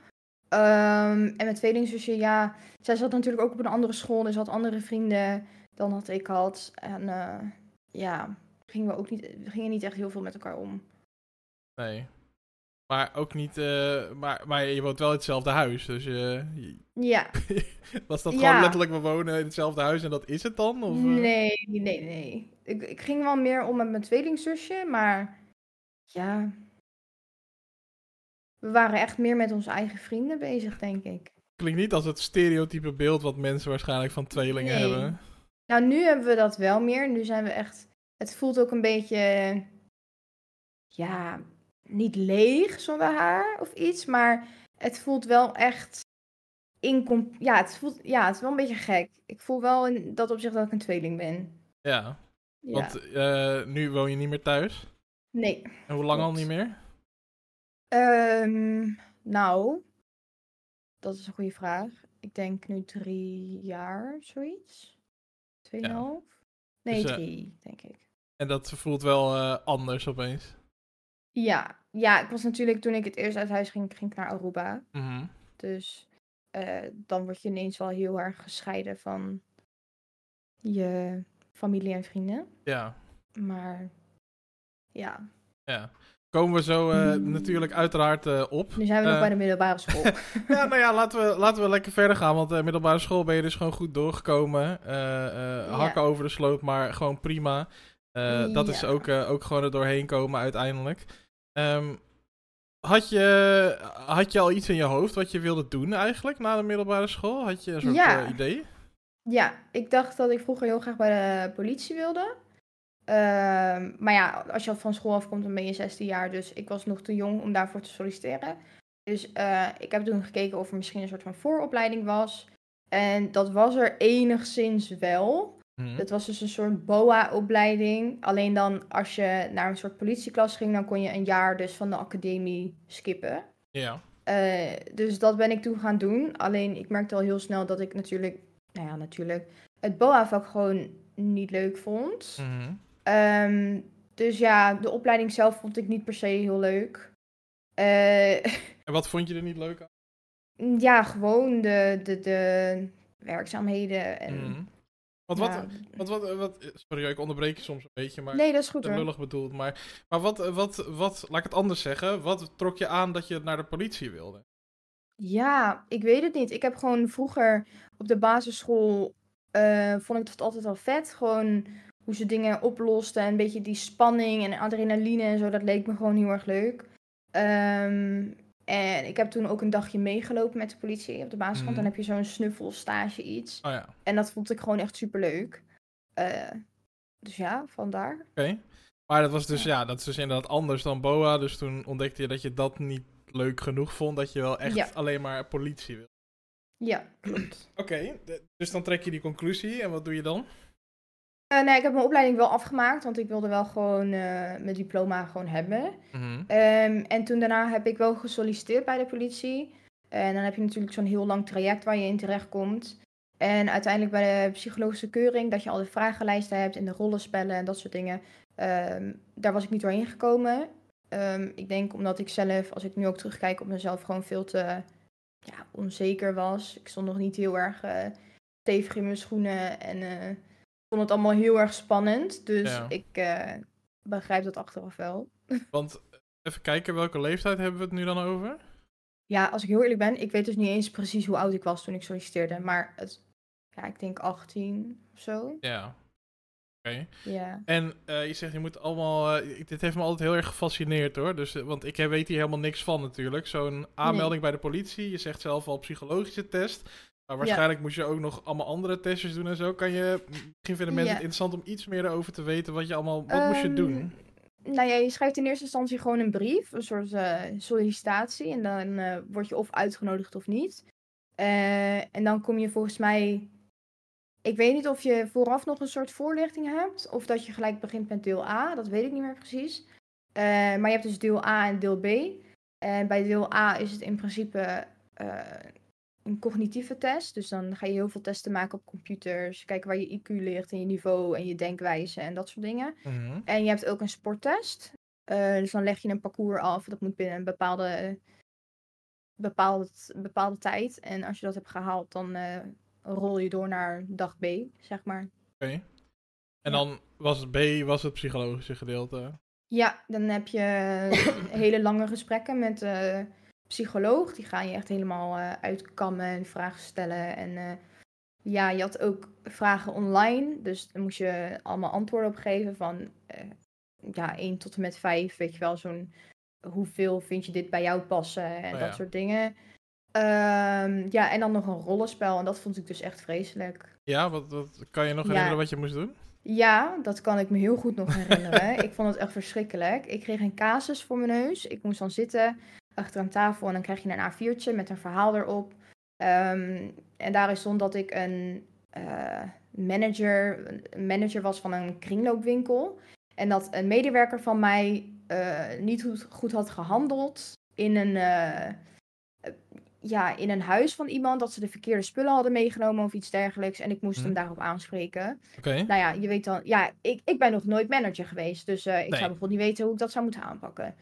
S2: Ehm, en mijn tweelingzusje, ja, zij zat natuurlijk ook op een andere school. Dus had andere vrienden dan dat ik had. En eh, ja, gingen we ook niet, we gingen niet echt heel veel met elkaar om.
S1: Nee. Maar ook niet, eh, maar, maar je woont wel in hetzelfde huis, dus je-
S2: Ja,
S1: was dat
S2: Ja.
S1: gewoon letterlijk we wonen in hetzelfde huis en dat is het dan? Of, eh?
S2: nee, nee, nee. Ik, ik ging wel meer om met mijn tweelingzusje, maar ja. We waren echt meer met onze eigen vrienden bezig, denk ik.
S1: Klinkt niet als het stereotype beeld wat mensen waarschijnlijk van tweelingen
S2: Nee.
S1: hebben.
S2: Nou, nu hebben we dat wel meer. Nu zijn we echt. Het voelt ook een beetje. Ja, niet leeg zonder haar of iets. Maar het voelt wel echt. Incom ja, het voelt, ja, het is wel een beetje gek. Ik voel wel in dat opzicht dat ik een tweeling ben.
S1: Ja,
S2: Ja.
S1: want eh, nu woon je niet meer thuis.
S2: Nee.
S1: En hoe lang al niet meer?
S2: Ehm, nou, dat is een goede vraag. Ik denk nu drie jaar, zoiets. Tweeënhalf? Nee,
S1: Dus, eh,
S2: drie, denk ik.
S1: En dat voelt wel eh, anders opeens.
S2: Ja, ja, ik was natuurlijk toen ik het eerst uit huis ging, ging ik naar Aruba.
S1: Mhm.
S2: Dus eh, dan word je ineens wel heel erg gescheiden van je familie en vrienden.
S1: Ja,
S2: Maar ja,
S1: ja. Komen we zo eh, natuurlijk uiteraard eh, op.
S2: nu zijn we nog
S1: Eh,
S2: bij de middelbare school.
S1: Ja, nou ja, laten we, laten we lekker verder gaan. Want eh, middelbare school ben je dus gewoon goed doorgekomen. Hakken over de sloot, maar gewoon prima. Dat is ook, ook gewoon er doorheen komen uiteindelijk. Ehm, had, je, had je al iets in je hoofd wat je wilde doen eigenlijk na de middelbare school? Had je een soort
S2: Ja.
S1: idee?
S2: Ja, ik dacht dat ik vroeger heel graag bij de politie wilde. Ehm, maar ja, als je van school afkomt, dan ben je 16 jaar. Dus ik was nog te jong om daarvoor te solliciteren. Dus eh, ik heb toen gekeken of er misschien een soort van vooropleiding was. En dat was er enigszins wel.
S1: Mhm.
S2: Het was dus een soort BOA-opleiding. Alleen dan als je naar een soort politieklas ging, dan kon je een jaar dus van de academie skippen.
S1: Ja.
S2: Eh, dus dat ben ik toen gaan doen. Alleen ik merkte al heel snel dat ik natuurlijk, nou ja, natuurlijk, het BOA-vak gewoon niet leuk vond.
S1: Mhm.
S2: Ehm, dus ja, de opleiding zelf vond ik niet per se heel leuk. Eh,
S1: En wat vond je er niet leuk aan?
S2: ja, gewoon de, de, de werkzaamheden. En,
S1: Mhm. Want wat,
S2: ja,
S1: wat, wat, wat, sorry, ik onderbreek je soms een beetje, maar
S2: nee, dat is goed
S1: te
S2: hoor.
S1: lullig bedoeld. Maar, maar wat, wat, wat, laat ik het anders zeggen. Wat trok je aan dat je naar de politie wilde?
S2: Ja, ik weet het niet. Ik heb gewoon vroeger op de basisschool eh, vond ik dat altijd al vet. Gewoon hoe ze dingen oplosten en een beetje die spanning en adrenaline en zo. Dat leek me gewoon heel erg leuk. Ehm, en ik heb toen ook een dagje meegelopen met de politie op de basisschool.
S1: Mhm.
S2: Dan heb je zo'n snuffelstage iets.
S1: Oh ja, oké.
S2: En dat vond ik gewoon echt super leuk. dus ja, vandaar.
S1: Maar dat was dus, ja, dat is dus inderdaad anders dan BOA. Dus toen ontdekte je dat je dat niet leuk genoeg vond. Dat je wel echt
S2: Ja.
S1: alleen maar politie wil.
S2: Ja, klopt.
S1: Oké, dus dan trek je die conclusie. En wat doe je dan?
S2: Eh, nee, ik heb mijn opleiding wel afgemaakt, want ik wilde wel gewoon eh, mijn diploma gewoon hebben.
S1: Mhm.
S2: Ehm, en toen daarna heb ik wel gesolliciteerd bij de politie. En dan heb je natuurlijk zo'n heel lang traject waar je in terechtkomt. En uiteindelijk bij de psychologische keuring, dat je al de vragenlijsten hebt en de rollenspellen en dat soort dingen. ehm, daar was ik niet doorheen gekomen. Ehm, ik denk omdat ik zelf, als ik nu ook terugkijk op mezelf, gewoon veel te ja, onzeker was. Ik stond nog niet heel erg eh, stevig in mijn schoenen en vond het allemaal heel erg spannend. Dus
S1: Ja.
S2: ik eh, begrijp dat achteraf wel.
S1: Want eh, even kijken, welke leeftijd hebben we het nu dan over?
S2: Ja, als ik heel eerlijk ben, ik weet dus niet eens precies hoe oud ik was toen ik solliciteerde. Maar het, ja, ik denk 18 of zo.
S1: Ja. Oké.
S2: Ja.
S1: En eh, je zegt, je moet allemaal... dit heeft me altijd heel erg gefascineerd hoor. Dus, want ik weet hier helemaal niks van natuurlijk. Zo'n aanmelding bij de politie. Je zegt zelf al psychologische test. Maar waarschijnlijk moest je ook nog allemaal andere testjes doen en zo. Kan je... Misschien vinden mensen
S2: Ja.
S1: het interessant om iets meer erover te weten. Wat je allemaal... Wat moest je
S2: Ehm,
S1: doen?
S2: Nou ja, je schrijft in eerste instantie gewoon een brief, een soort eh, sollicitatie. En dan eh, word je of uitgenodigd of niet. Eh, en dan kom je volgens mij. Ik weet niet of je vooraf nog een soort voorlichting hebt. Of dat je gelijk begint met deel A. Dat weet ik niet meer precies. Maar je hebt dus deel A en deel B. En bij deel A is het in principe een cognitieve test. Dus dan ga je heel veel testen maken op computers. Kijken waar je IQ ligt en je niveau en je denkwijze en dat soort dingen.
S1: Mhm.
S2: En je hebt ook een sporttest. Eh, dus dan leg je een parcours af. Dat moet binnen een bepaalde, bepaald, bepaalde tijd. En als je dat hebt gehaald, dan eh, rol je door naar dag B, zeg maar.
S1: Oké. En
S2: Ja.
S1: dan was het B, was het psychologische gedeelte.
S2: Ja, dan heb je hele lange gesprekken met de psycholoog. Die gaan je echt helemaal eh, uitkammen en vragen stellen. En eh, ja, je had ook vragen online. Dus daar moest je allemaal antwoorden op geven van eh, ja, 1 tot en met 5. Weet je wel, zo'n hoeveel vind je dit bij jou passen en
S1: Oh
S2: dat
S1: ja.
S2: soort dingen. Ehm, ja, en dan nog een rollenspel. En dat vond ik dus echt vreselijk.
S1: Ja, wat, wat kan je nog
S2: Ja.
S1: herinneren wat je moest doen?
S2: Ja, dat kan ik me heel goed nog herinneren. ik vond het echt verschrikkelijk. Ik kreeg een casus voor mijn neus. Ik moest dan zitten achter een tafel en dan krijg je een A4'tje met een verhaal erop. Ehm, en daarin stond dat ik een eh, manager, een manager was van een kringloopwinkel. En dat een medewerker van mij eh, niet goed, goed had gehandeld in een, eh, ja, in een huis van iemand. Dat ze de verkeerde spullen hadden meegenomen of iets dergelijks. En ik moest
S1: Mhm.
S2: hem daarop aanspreken. Nou ja, je weet dan, ja, ik, ik ben nog nooit manager geweest. Dus ik
S1: Nee.
S2: zou bijvoorbeeld niet weten hoe ik dat zou moeten aanpakken.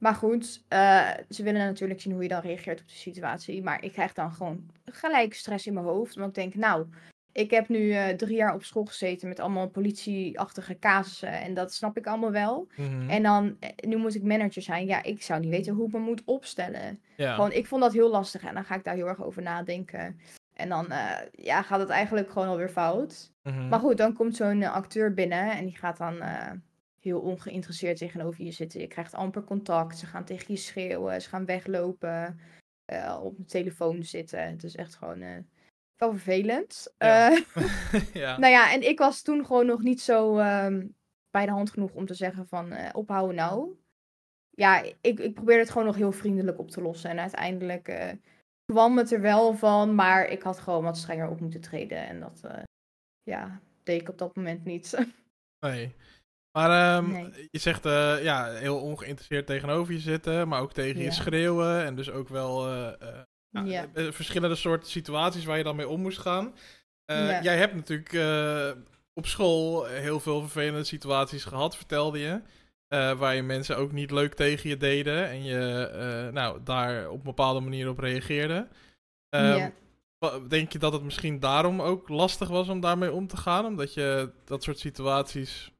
S2: Maar goed, eh, ze willen natuurlijk zien hoe je dan reageert op de situatie. Maar ik krijg dan gewoon gelijk stress in mijn hoofd. Want ik denk, nou, ik heb nu eh, drie jaar op school gezeten met allemaal politieachtige casussen. En dat snap ik allemaal wel.
S1: Mhm.
S2: En dan, eh, nu moet ik manager zijn. Ja, ik zou niet weten hoe ik me moet opstellen.
S1: ja.
S2: Gewoon, ik vond dat heel lastig en dan ga ik daar heel erg over nadenken. En dan ja, gaat het eigenlijk gewoon alweer fout.
S1: Mhm.
S2: Maar goed, dan komt zo'n acteur binnen en die gaat dan heel ongeïnteresseerd tegenover je zitten. Je krijgt amper contact, ze gaan tegen je schreeuwen, ze gaan weglopen, eh, op de telefoon zitten. Het is echt gewoon eh, wel vervelend.
S1: Ja.
S2: Eh,
S1: ja.
S2: nou ja, en ik was toen gewoon nog niet zo ehm, bij de hand genoeg om te zeggen van ophouden nou. Ja, ik, ik probeerde het gewoon nog heel vriendelijk op te lossen. En uiteindelijk kwam het er wel van, maar ik had gewoon wat strenger op moeten treden. En dat ja, deed ik op dat moment niet.
S1: Nee. Maar ehm,
S2: Nee.
S1: je zegt eh, ja, heel ongeïnteresseerd tegenover je zitten, maar ook tegen je schreeuwen. En dus ook wel eh, eh, nou,
S2: Ja.
S1: verschillende soorten situaties waar je dan mee om moest gaan.
S2: Ja.
S1: Jij hebt natuurlijk op school heel veel vervelende situaties gehad, vertelde je. waar je mensen ook niet leuk tegen je deden en je nou, daar op een bepaalde manier op reageerde. Ehm, Denk je dat het misschien daarom ook lastig was om daarmee om te gaan? Omdat je dat soort situaties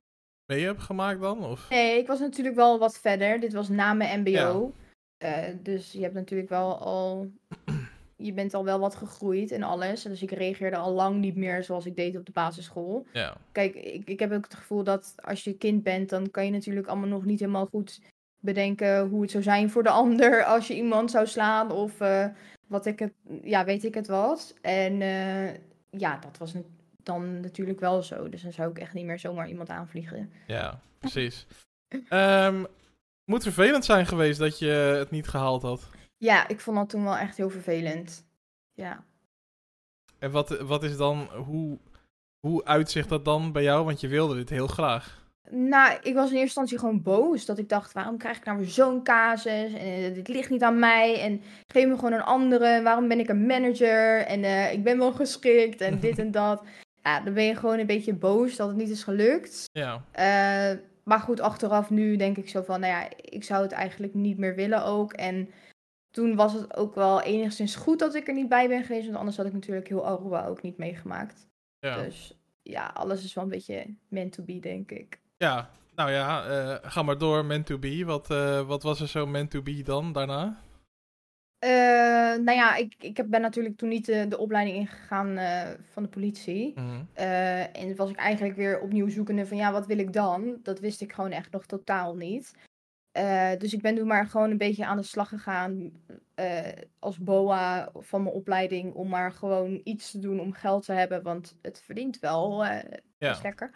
S1: mee hebt gemaakt dan? Of?
S2: Nee, ik was natuurlijk wel wat verder. Dit was na mijn MBO. Eh, dus je hebt natuurlijk wel al. Je bent al wel wat gegroeid en alles. Dus ik reageerde al lang niet meer zoals ik deed op de basisschool.
S1: Ja.
S2: Kijk, ik, ik heb ook het gevoel dat als je kind bent, dan kan je natuurlijk allemaal nog niet helemaal goed bedenken hoe het zou zijn voor de ander als je iemand zou slaan of eh, wat ik het, ja, weet ik het wat. En eh, ja, dat was na- dan natuurlijk wel zo. Dus dan zou ik echt niet meer zomaar iemand aanvliegen.
S1: Ja, precies. Ehm, moet vervelend zijn geweest dat je het niet gehaald had.
S2: Ja, ik vond dat toen wel echt heel vervelend. Ja.
S1: En wat, wat is dan, hoe, hoe uitzicht dat dan bij jou? Want je wilde dit heel graag.
S2: Nou, ik was in eerste instantie gewoon boos. Dat ik dacht, waarom krijg ik nou weer zo'n casus? En eh, dit ligt niet aan mij. En geef me gewoon een andere. Waarom ben ik een manager? En eh, ik ben wel geschikt. En dit en dat. Ja, dan ben je gewoon een beetje boos dat het niet is gelukt.
S1: Ja,
S2: Eh, maar goed, achteraf nu denk ik zo van, nou ja, ik zou het eigenlijk niet meer willen ook. En toen was het ook wel enigszins goed dat ik er niet bij ben geweest. Want anders had ik natuurlijk heel Aruba ook niet meegemaakt.
S1: ja.
S2: Dus ja, alles is wel een beetje meant to be, denk ik.
S1: ja. Nou ja, eh, ga maar door, meant to be. Wat, eh, wat was er zo meant to be dan daarna?
S2: Eh, nou ja, ik, ik ben natuurlijk toen niet de, de opleiding ingegaan eh, van de politie.
S1: Mhm.
S2: Eh, en was ik eigenlijk weer opnieuw zoekende van ja, wat wil ik dan? Dat wist ik gewoon echt nog totaal niet. Eh, dus ik ben toen maar gewoon een beetje aan de slag gegaan eh, als BOA van mijn opleiding. Om maar gewoon iets te doen om geld te hebben, want het verdient wel eh
S1: Ja.
S2: lekker.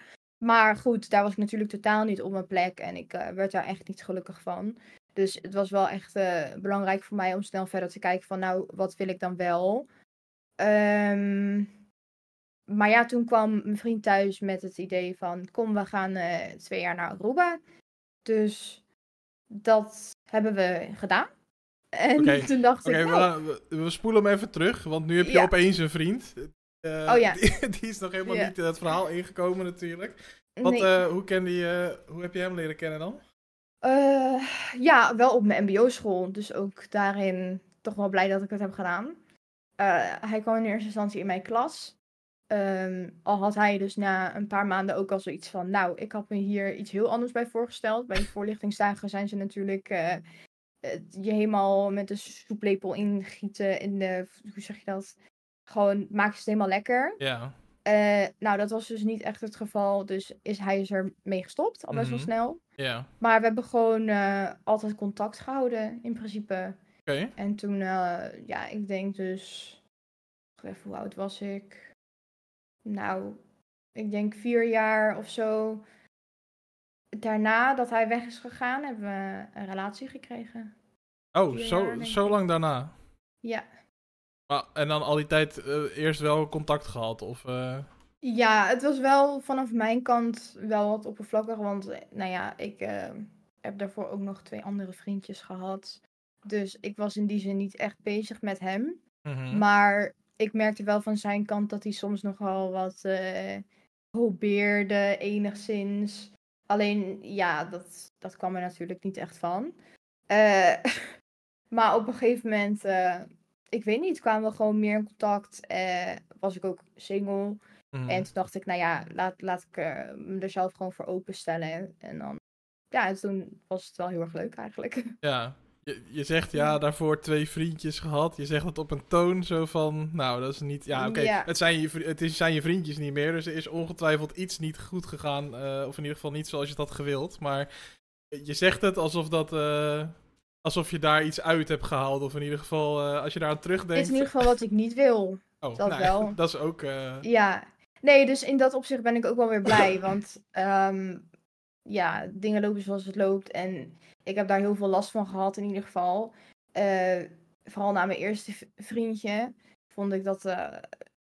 S2: Maar goed, daar was ik natuurlijk totaal niet op mijn plek en ik eh, werd daar echt niet gelukkig van. Dus het was wel echt eh, belangrijk voor mij om snel verder te kijken van nou, wat wil ik dan wel? Ehm, maar ja, toen kwam mijn vriend thuis met het idee van kom, we gaan eh, twee jaar naar Aruba. Dus dat hebben we gedaan. En
S1: Oké,
S2: toen dacht
S1: Oké,
S2: ik,
S1: we,
S2: nou,
S1: we, we spoelen hem even terug, want nu heb je
S2: Ja.
S1: opeens een vriend. Eh,
S2: Oh ja.
S1: Die, die is nog helemaal
S2: Ja.
S1: niet in het verhaal ingekomen natuurlijk. Wat,
S2: nee.
S1: hoe, kende je, hoe heb je hem leren kennen dan?
S2: Eh, ja, wel op mijn mbo-school. Dus ook daarin toch wel blij dat ik het heb gedaan. Eh, hij kwam in eerste instantie in mijn klas. Ehm, al had hij dus na een paar maanden ook al zoiets van, nou, ik had me hier iets heel anders bij voorgesteld. Bij die voorlichtingsdagen zijn ze natuurlijk eh, je helemaal met een soeplepel ingieten in de, hoe zeg je dat? Gewoon maak je het helemaal lekker.
S1: Ja.
S2: Eh, nou, dat was dus niet echt het geval. Dus is hij is er mee gestopt, al best wel
S1: Mhm.
S2: snel.
S1: Ja.
S2: Maar we hebben gewoon eh, altijd contact gehouden, in principe.
S1: Oké.
S2: En toen, eh, ja, ik denk dus. Even, hoe oud was ik? Nou, ik denk vier jaar of zo. Daarna dat hij weg is gegaan, hebben we een relatie gekregen.
S1: Oh,
S2: Vier
S1: zo,
S2: jaar,
S1: zo lang daarna.
S2: Ja.
S1: Ah, en dan al die tijd eh, eerst wel contact gehad? Of, eh,
S2: Ja, het was wel vanaf mijn kant wel wat oppervlakkig. Want, eh, nou ja, ik heb daarvoor ook nog twee andere vriendjes gehad. Dus ik was in die zin niet echt bezig met hem.
S1: mhm.
S2: Maar ik merkte wel van zijn kant dat hij soms nogal wat probeerde, enigszins. Alleen, ja, dat, dat kwam er natuurlijk niet echt van. Maar op een gegeven moment, ik weet niet, kwamen we gewoon meer in contact. eh, was ik ook single.
S1: Mhm.
S2: En toen dacht ik, nou ja, laat, laat ik eh, me er zelf gewoon voor openstellen. En dan, ja, en toen was het wel heel erg leuk eigenlijk.
S1: Ja. Je, je zegt ja, daarvoor twee vriendjes gehad. Je zegt het op een toon zo van, nou, dat is niet... Ja, oké,
S2: Ja.
S1: het, zijn je, het is, zijn je vriendjes niet meer. Dus er is ongetwijfeld iets niet goed gegaan. eh, of in ieder geval niet zoals je het had gewild. Maar je zegt het alsof dat... alsof je daar iets uit hebt gehaald. Of in ieder geval, eh, als je daar aan
S2: Dit is
S1: terugdenkt...
S2: in ieder geval wat ik niet wil.
S1: oh,
S2: dat
S1: nou,
S2: wel.
S1: Dat is ook... eh,
S2: Ja, nee, dus in dat opzicht ben ik ook wel weer blij. want ehm, ja, dingen lopen zoals het loopt. En ik heb daar heel veel last van gehad in ieder geval. Eh, vooral na mijn eerste vriendje vond ik dat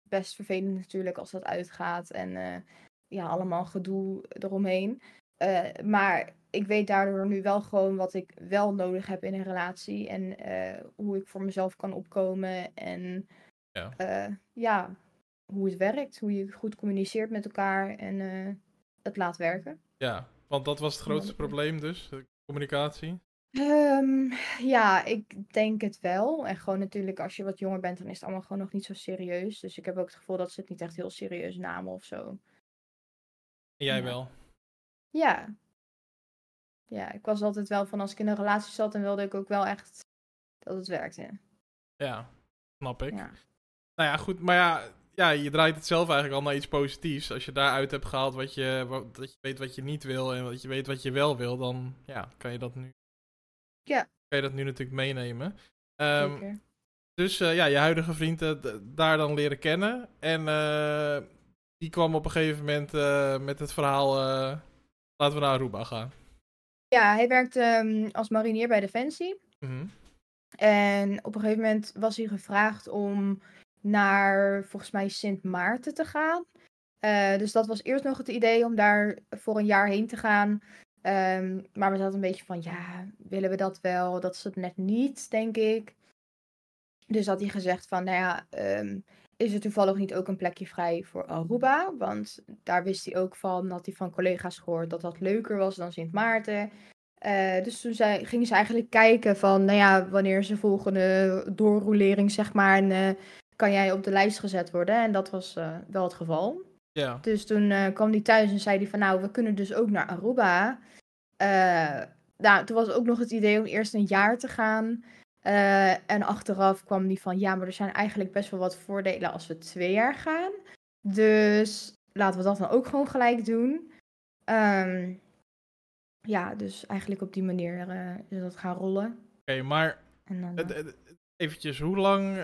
S2: best vervelend natuurlijk als dat uitgaat. En ja, allemaal gedoe eromheen. Maar ik weet daardoor nu wel gewoon wat ik wel nodig heb in een relatie. En eh, hoe ik voor mezelf kan opkomen. En
S1: Ja.
S2: eh, ja, hoe het werkt. Hoe je goed communiceert met elkaar en eh, het laat werken.
S1: ja, want dat was het grootste probleem dus. Communicatie.
S2: Ehm, ja, ik denk het wel. En gewoon natuurlijk, als je wat jonger bent, dan is het allemaal gewoon nog niet zo serieus. Dus ik heb ook het gevoel dat ze het niet echt heel serieus namen of zo.
S1: En jij
S2: Ja.
S1: wel.
S2: Ja. Ja, ik was altijd wel van als ik in een relatie zat, dan wilde ik ook wel echt dat het werkte.
S1: Ja, snap ik.
S2: Ja.
S1: Nou ja, goed, maar ja, ja, je draait het zelf eigenlijk al naar iets positiefs. Als je daaruit hebt gehaald wat je, wat, dat je weet wat je niet wil en wat je weet wat je wel wil, dan ja, kan je dat nu,
S2: Ja.
S1: kan je dat nu natuurlijk meenemen. Ehm,
S2: Zeker.
S1: dus eh, ja, je huidige vriend eh, daar dan leren kennen. En eh, die kwam op een gegeven moment met het verhaal, laten we naar Aruba gaan.
S2: Ja, hij werkte ehm, als marinier bij Defensie.
S1: Mhm.
S2: En op een gegeven moment was hij gevraagd om naar, volgens mij, Sint Maarten te gaan. Eh, dus dat was eerst nog het idee om daar voor een jaar heen te gaan. Ehm, maar we zaten een beetje van, ja, willen we dat wel? Dat is het net niet, denk ik. Dus had hij gezegd van, nou ja, ehm, is er toevallig niet ook een plekje vrij voor Aruba? Want daar wist hij ook van, had hij van collega's gehoord dat dat leuker was dan Sint Maarten. Eh, dus toen zei, gingen ze eigenlijk kijken van, nou ja, wanneer de volgende doorrolering, zeg maar, en eh, kan jij op de lijst gezet worden? En dat was eh, wel het geval.
S1: Ja,
S2: Dus toen kwam hij thuis en zei hij van, nou, we kunnen dus ook naar Aruba. Nou, toen was ook nog het idee om eerst een jaar te gaan. Eh, en achteraf kwam hij van, ja, maar er zijn eigenlijk best wel wat voordelen als we twee jaar gaan. Dus laten we dat dan ook gewoon gelijk doen. Ehm, ja, dus eigenlijk op die manier eh, is dat gaan rollen.
S1: oké, maar
S2: En dan, eh,
S1: eventjes, hoe lang,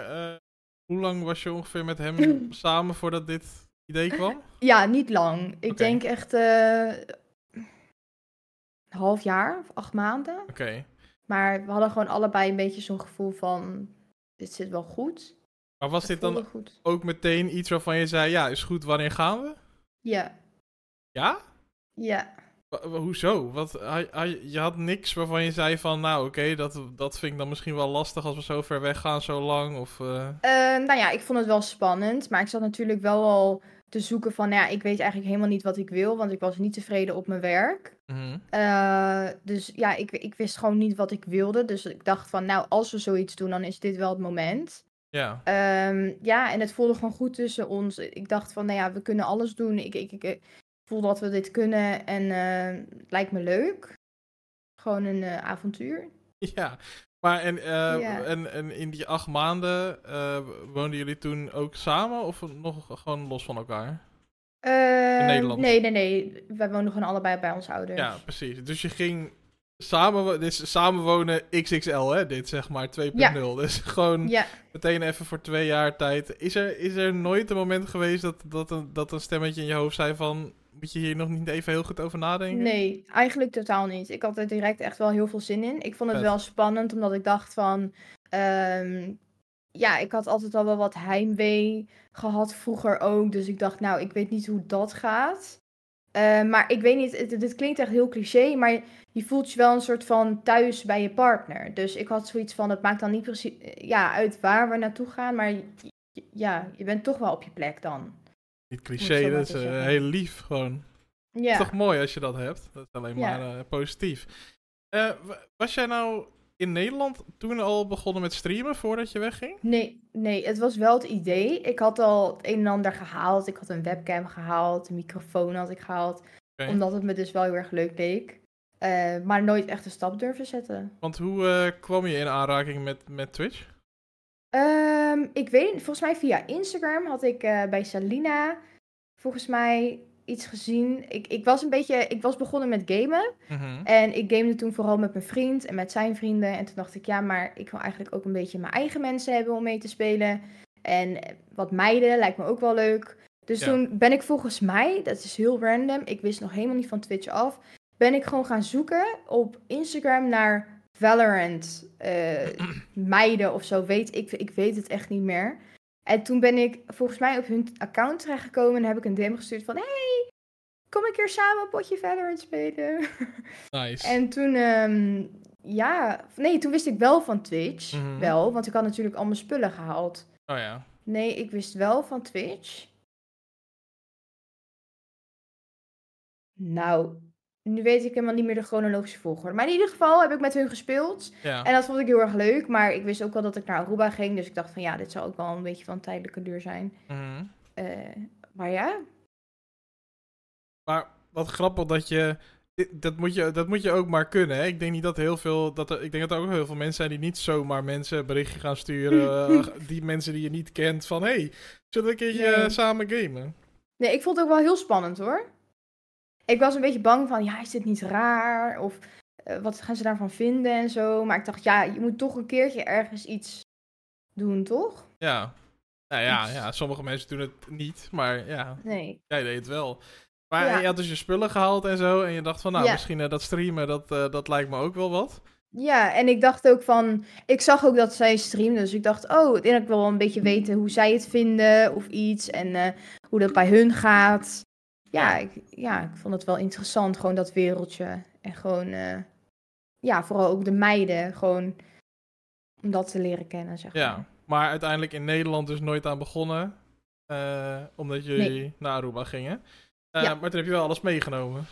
S1: hoe lang was je ongeveer met hem samen voordat dit idee kwam?
S2: ja, niet lang. Ik denk echt een half jaar of acht maanden.
S1: Oké.
S2: Maar we hadden gewoon allebei een beetje zo'n gevoel van, dit zit wel goed.
S1: Maar was dit dan
S2: goed?
S1: ook meteen iets waarvan je zei, ja, is goed, wanneer gaan we?
S2: Ja,
S1: Ja?
S2: ja.
S1: Hoezo? Wat, je had niks waarvan je zei van, nou oké, dat, dat vind ik dan misschien wel lastig als we zo ver weg gaan, zo lang. Of, eh,
S2: Eh, nou ja, ik vond het wel spannend. Maar ik zat natuurlijk wel al te zoeken van, nou ja, ik weet eigenlijk helemaal niet wat ik wil. Want ik was niet tevreden op mijn werk.
S1: mhm.
S2: Eh, dus ja, ik, ik wist gewoon niet wat ik wilde. Dus ik dacht van, nou, als we zoiets doen, dan is dit wel het moment.
S1: Ja.
S2: Ehm, ja, en het voelde gewoon goed tussen ons. Ik dacht van, nou ja, we kunnen alles doen. Ik, ik, ik voel dat we dit kunnen en eh, het lijkt me leuk. Gewoon een eh, avontuur.
S1: Ja, maar en, eh,
S2: Ja.
S1: en, en in die acht maanden eh, woonden jullie toen ook samen of nog gewoon los van elkaar?
S2: Ehm,
S1: Nederland?
S2: Nee, nee, nee. Wij woonden gewoon allebei bij onze ouders.
S1: Ja, precies. Dus je ging samen, dit is samenwonen XXL, hè? Dit zeg maar 2.0. Dus gewoon
S2: Ja.
S1: meteen even voor twee jaar tijd. Is er, is er nooit een moment geweest dat, dat, een, dat een stemmetje in je hoofd zei van... Moet je hier nog niet even heel goed over nadenken?
S2: Nee, eigenlijk totaal niet. Ik had er direct echt wel heel veel zin in. Ik vond het
S1: Vet.
S2: wel spannend, omdat ik dacht van... ehm, ja, ik had altijd al wel wat heimwee gehad vroeger ook. Dus ik dacht, nou, ik weet niet hoe dat gaat. Eh, maar ik weet niet, het- dit klinkt echt heel cliché, maar je voelt je wel een soort van thuis bij je partner. Dus ik had zoiets van, het maakt dan niet precies ja, uit waar we naartoe gaan, maar ja, je bent toch wel op je plek dan.
S1: Niet cliché, dat is eh, heel lief gewoon. Het
S2: Ja.
S1: is toch mooi als je dat hebt? Dat is alleen
S2: Ja.
S1: maar eh, positief. Eh, wa- was jij nou in Nederland toen al begonnen met streamen voordat je wegging?
S2: Nee, nee, het was wel het idee. Ik had al het een en ander gehaald. Ik had een webcam gehaald, een microfoon had ik gehaald. Omdat het me dus wel heel erg leuk leek. Maar nooit echt een stap durven zetten.
S1: Want hoe kwam je in aanraking met, met Twitch?
S2: Ehm, ik weet niet, volgens mij via Instagram had ik eh, bij Salina volgens mij iets gezien. Ik, ik was een beetje, ik was begonnen met gamen.
S1: Mhm.
S2: En ik gamede toen vooral met mijn vriend en met zijn vrienden. En toen dacht ik, ja, maar ik wil eigenlijk ook een beetje mijn eigen mensen hebben om mee te spelen. En eh, wat meiden lijkt me ook wel leuk. Dus
S1: Ja.
S2: toen ben ik volgens mij, dat is heel random, ik wist nog helemaal niet van Twitch af, ben ik gewoon gaan zoeken op Instagram naar Valorant eh, meiden of zo. Weet, ik, ik weet het echt niet meer. En toen ben ik volgens mij op hun account terechtgekomen en heb ik een DM gestuurd van, hey, kom een keer samen een potje Valorant spelen.
S1: Nice.
S2: En toen, ehm, ja, nee, toen wist ik wel van Twitch.
S1: Mhm.
S2: Wel, want ik had natuurlijk al mijn spullen gehaald.
S1: Oh ja.
S2: Nee, ik wist wel van Twitch. Nou, nu weet ik helemaal niet meer de chronologische volgorde. Maar in ieder geval heb ik met hun gespeeld.
S1: ja.
S2: En dat vond ik heel erg leuk. Maar ik wist ook wel dat ik naar Aruba ging. Dus ik dacht van ja, dit zou ook wel een beetje van tijdelijke duur zijn.
S1: Mhm.
S2: Eh, maar ja,
S1: Maar wat grappig dat je. Dat moet je, dat moet je ook maar kunnen. Hè? Ik denk niet dat heel veel. Dat er, ik denk dat er ook heel veel mensen zijn die niet zomaar mensen berichtje gaan sturen. eh, die mensen die je niet kent. Van hey, zullen we een keertje
S2: Nee.
S1: eh, samen gamen?
S2: Nee, ik vond het ook wel heel spannend hoor. Ik was een beetje bang van, ja, is dit niet raar? Of eh, wat gaan ze daarvan vinden en zo. Maar ik dacht, ja, je moet toch een keertje ergens iets doen, toch?
S1: Ja. Nou ja, ja, sommige mensen doen het niet. Maar ja,
S2: Nee.
S1: jij deed het wel. Maar
S2: Ja.
S1: je had dus je spullen gehaald en zo. En je dacht van nou,
S2: Ja.
S1: misschien eh, dat streamen, dat, eh, dat lijkt me ook wel wat.
S2: Ja, en ik dacht ook van, ik zag ook dat zij streamde. Dus ik dacht, oh, ik ik wel een beetje weten hoe zij het vinden of iets. En hoe dat bij hun gaat. Ja ik, ja, ik vond het wel interessant, gewoon dat wereldje. En gewoon, eh, ja, vooral ook de meiden. Gewoon om dat te leren kennen, zeg maar.
S1: Ja. Maar uiteindelijk in Nederland dus nooit aan begonnen. eh, omdat jullie naar Aruba gingen. Eh,
S2: Ja.
S1: Maar toen heb je wel alles meegenomen.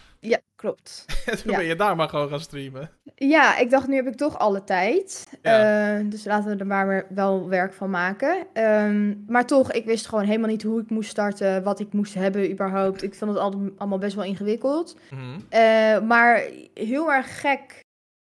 S2: Klopt.
S1: En toen
S2: Ja.
S1: ben je daar maar gewoon gaan streamen.
S2: Ja, ik dacht, nu heb ik toch alle tijd.
S1: Ja.
S2: Eh, dus laten we er maar wel werk van maken. Ehm, maar toch, ik wist gewoon helemaal niet hoe ik moest starten, wat ik moest hebben überhaupt. Ik vond het al- allemaal best wel ingewikkeld.
S1: Mhm.
S2: Eh, maar heel erg gek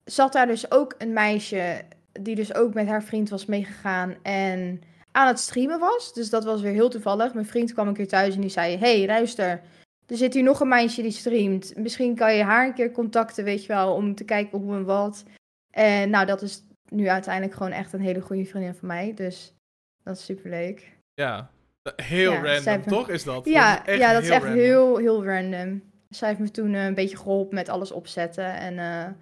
S2: zat daar dus ook een meisje die dus ook met haar vriend was meegegaan en aan het streamen was. Dus dat was weer heel toevallig. Mijn vriend kwam een keer thuis en die zei, hey, luister, er zit hier nog een meisje die streamt. Misschien kan je haar een keer contacten, weet je wel, om te kijken hoe en wat. En nou, dat is nu uiteindelijk gewoon echt een hele goede vriendin van mij. Dus dat is superleuk.
S1: Ja. Heel
S2: Ja,
S1: random,
S2: heeft
S1: toch? Is dat?
S2: Ja,
S1: dat is echt
S2: ja, dat is echt
S1: random.
S2: heel, heel random. Zij heeft me toen eh, een beetje geholpen met alles opzetten. En eh,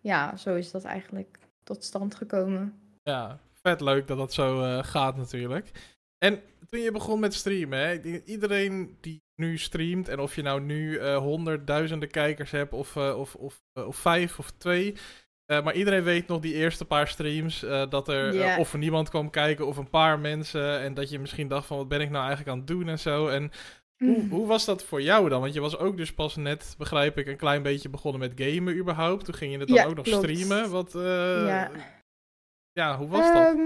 S2: ja, zo is dat eigenlijk tot stand gekomen.
S1: Ja, vet leuk dat dat zo eh, gaat natuurlijk. En toen je begon met streamen, hè, iedereen die nu streamt, en of je nou nu eh, honderdduizenden kijkers hebt, of, eh, of, of, eh, of vijf of twee, maar iedereen weet nog die eerste paar streams, dat er of er niemand kwam kijken, of een paar mensen, en dat je misschien dacht van, wat ben ik nou eigenlijk aan het doen en zo. En hoe, hoe was dat voor jou dan? Want je was ook dus pas net, begrijp ik, een klein beetje begonnen met gamen überhaupt. Toen ging je het dan
S2: Ja,
S1: ook nog
S2: klopt.
S1: streamen. Wat,
S2: Ja.
S1: ja, hoe was dat?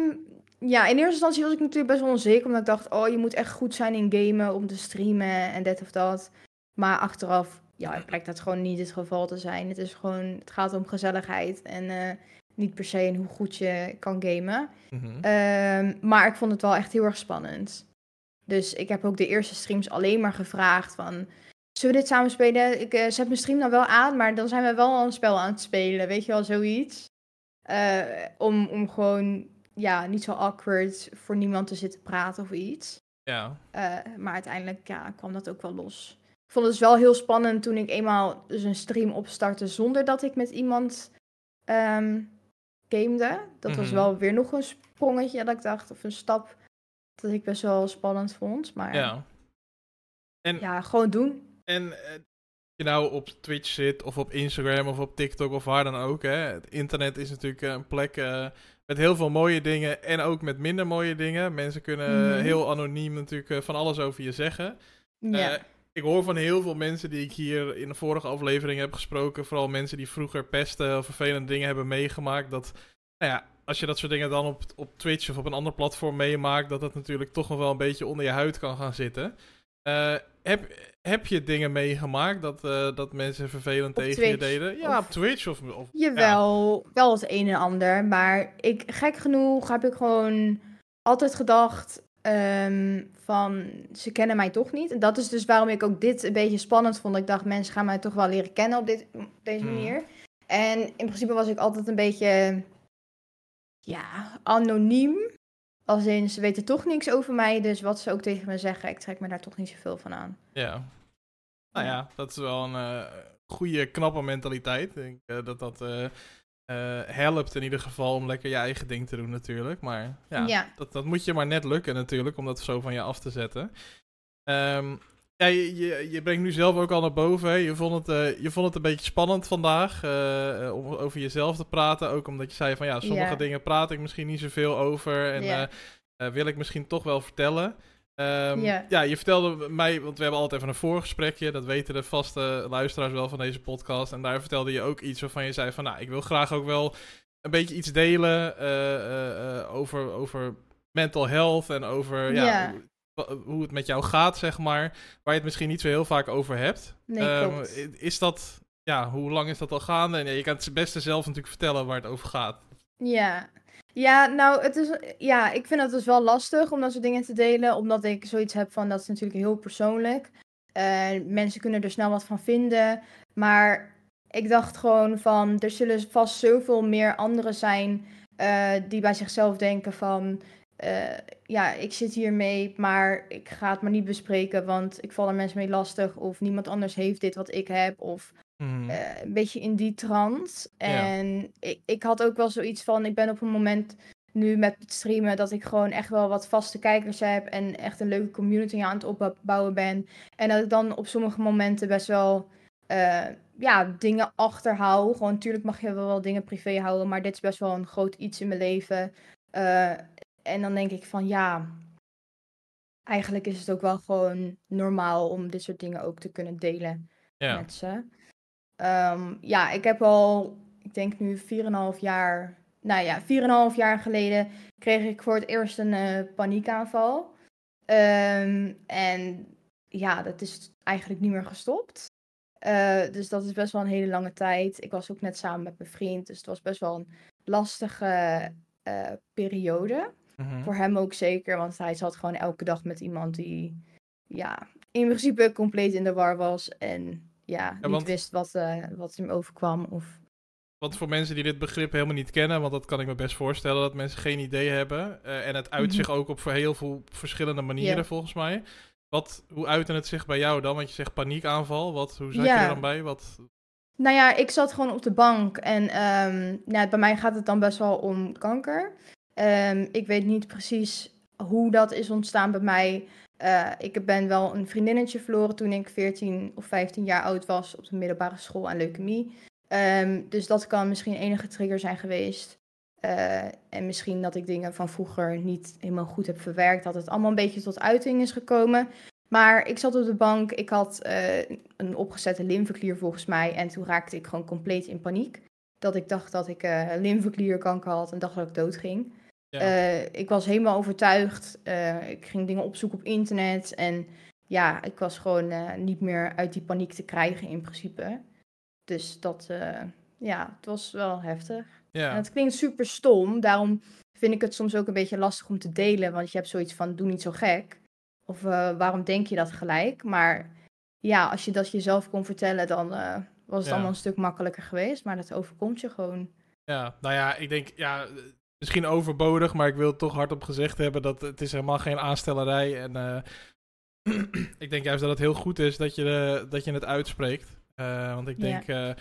S2: Ja, in eerste instantie was ik natuurlijk best wel onzeker. Omdat ik dacht, oh, je moet echt goed zijn in gamen om te streamen en dit of dat. Maar achteraf, ja, blijkt dat gewoon niet het geval te zijn. Het is gewoon, het gaat om gezelligheid en eh, niet per se in hoe goed je kan gamen.
S1: Mhm.
S2: Ehm, maar ik vond het wel echt heel erg spannend. Dus ik heb ook de eerste streams alleen maar gevraagd van... Zullen we dit samen spelen? Ik eh, zet mijn stream nou wel aan, maar dan zijn we wel al een spel aan het spelen. Weet je wel, zoiets. Eh, om, om gewoon, ja, niet zo awkward voor niemand te zitten praten of iets.
S1: Ja.
S2: Eh, maar uiteindelijk ja, kwam dat ook wel los. Ik vond het dus wel heel spannend toen ik eenmaal dus een stream opstartte zonder dat ik met iemand ehm gamede. Dat was
S1: Mhm.
S2: wel weer nog een sprongetje dat ik dacht, of een stap dat ik best wel spannend vond. Maar ja,
S1: Ja.
S2: gewoon doen.
S1: En eh, je nou op Twitch zit, of op Instagram, of op TikTok, of waar dan ook. Hè? Het internet is natuurlijk een plek eh, met heel veel mooie dingen en ook met minder mooie dingen. Mensen kunnen
S2: Mhm.
S1: heel anoniem natuurlijk eh, van alles over je zeggen.
S2: Ja,
S1: Eh, ik hoor van heel veel mensen die ik hier in de vorige aflevering heb gesproken, vooral mensen die vroeger pesten of vervelende dingen hebben meegemaakt, dat, nou ja, als je dat soort dingen dan op, op Twitch of op een ander platform meemaakt, dat dat natuurlijk toch nog wel een beetje onder je huid kan gaan zitten. Eh, heb, heb je dingen meegemaakt dat, eh, dat mensen vervelend
S2: Op
S1: tegen je deden? Ja,
S2: of-
S1: op Twitch of... of
S2: Jawel, wel het een en ander. Maar ik, gek genoeg heb ik gewoon altijd gedacht ehm, van ze kennen mij toch niet. En dat is dus waarom ik ook dit een beetje spannend vond. Ik dacht mensen gaan mij toch wel leren kennen op, dit, op deze
S1: Mhm.
S2: manier. En in principe was ik altijd een beetje ja, anoniem. Als in ze weten toch niks over mij. Dus wat ze ook tegen me zeggen, ik trek me daar toch niet zoveel van aan.
S1: Ja. Nou ja, dat is wel een eh, goede, knappe mentaliteit. Ik denk eh, dat dat eh, helpt in ieder geval om lekker je eigen ding te doen natuurlijk. Maar ja,
S2: Ja.
S1: Dat, dat moet je maar net lukken natuurlijk, om dat zo van je af te zetten. Ehm, ja, je, je, je brengt nu zelf ook al naar boven. hè. Je, vond het, eh, je vond het een beetje spannend vandaag eh, om over jezelf te praten. Ook omdat je zei van ja, sommige
S2: Ja.
S1: dingen praat ik misschien niet zoveel over. En
S2: Ja.
S1: eh, wil ik misschien toch wel vertellen. Ehm,
S2: Ja.
S1: je vertelde mij, want we hebben altijd even een voorgesprekje. Dat weten de vaste luisteraars wel van deze podcast. En daar vertelde je ook iets waarvan je zei van nou, ik wil graag ook wel een beetje iets delen over, over mental health en over ja. Hoe het met jou gaat, zeg maar. Waar je het misschien niet zo heel vaak over hebt.
S2: Nee,
S1: Ehm, is dat, ja, hoe lang is dat al gaande? En je kan het beste zelf natuurlijk vertellen waar het over gaat.
S2: Ja. Ja, nou, het is, ja, ik vind het dus wel lastig om dat soort dingen te delen, omdat ik zoiets heb van, dat is natuurlijk heel persoonlijk. Mensen kunnen er snel wat van vinden, maar ik dacht gewoon van, er zullen vast zoveel meer anderen zijn eh, die bij zichzelf denken van, eh, ja, ik zit hiermee, maar ik ga het maar niet bespreken, want ik val er mensen mee lastig, of niemand anders heeft dit wat ik heb, of
S1: Mhm.
S2: eh, een beetje in die trant.
S1: Ja.
S2: En ik, ik had ook wel zoiets van, ik ben op een moment nu met het streamen dat ik gewoon echt wel wat vaste kijkers heb en echt een leuke community aan het opbouwen ben. En dat ik dan op sommige momenten best wel eh, ja, dingen achterhoud. Gewoon natuurlijk mag je wel, wel dingen privé houden, maar dit is best wel een groot iets in mijn leven. Eh, en dan denk ik van ja, eigenlijk is het ook wel gewoon normaal om dit soort dingen ook te kunnen delen
S1: ja.
S2: met ze. Ehm, ja, ik heb al, ik denk nu 4,5 jaar, nou ja, 4,5 jaar geleden kreeg ik voor het eerst een eh, paniekaanval. Ehm, en ja, dat is eigenlijk niet meer gestopt. Eh, dus dat is best wel een hele lange tijd. Ik was ook net samen met mijn vriend, dus het was best wel een lastige eh, periode.
S1: Mhm.
S2: Voor hem ook zeker, want hij zat gewoon elke dag met iemand die, ja, in principe compleet in de war was. En ja, niet
S1: want-
S2: wist wat, eh, wat hem overkwam. Of...
S1: Want voor mensen die dit begrip helemaal niet kennen, want dat kan ik me best voorstellen dat mensen geen idee hebben. eh, en het uit
S2: Mhm.
S1: zich ook op voor heel veel verschillende manieren, volgens mij. Wat, hoe uitte het zich bij jou dan? Want je zegt paniekaanval. Wat, hoe zat je er dan bij? Wat,
S2: Nou ja, ik zat gewoon op de bank en ehm, nou, bij mij gaat het dan best wel om kanker. Ehm, ik weet niet precies hoe dat is ontstaan bij mij. Eh, ik ben wel een vriendinnetje verloren toen ik 14 of 15 jaar oud was op de middelbare school aan leukemie. Ehm, dus dat kan misschien enige trigger zijn geweest. Eh, en misschien dat ik dingen van vroeger niet helemaal goed heb verwerkt. Dat het allemaal een beetje tot uiting is gekomen. Maar ik zat op de bank, ik had eh, een opgezette lymfeklier volgens mij. En toen raakte ik gewoon compleet in paniek. Dat ik dacht dat ik eh lymfeklierkanker had en dacht dat ik dood ging.
S1: Ja.
S2: Eh, ik was helemaal overtuigd. Eh, ik ging dingen opzoeken op internet. En ja, ik was gewoon eh, niet meer uit die paniek te krijgen in principe. Dus dat, ja, het was wel heftig. En
S1: ja.
S2: het klinkt super stom. Daarom vind ik het soms ook een beetje lastig om te delen. Want je hebt zoiets van, doe niet zo gek. Of waarom denk je dat gelijk? Maar ja, als je dat jezelf kon vertellen, dan was het
S1: Ja.
S2: allemaal een stuk makkelijker geweest. Maar dat overkomt je gewoon.
S1: Ja, nou ja, ik denk, ja, misschien overbodig, maar ik wil het toch hardop gezegd hebben dat het is helemaal geen aanstellerij. En eh, ik denk juist dat het heel goed is dat je, eh, dat je het uitspreekt. Eh, want ik denk,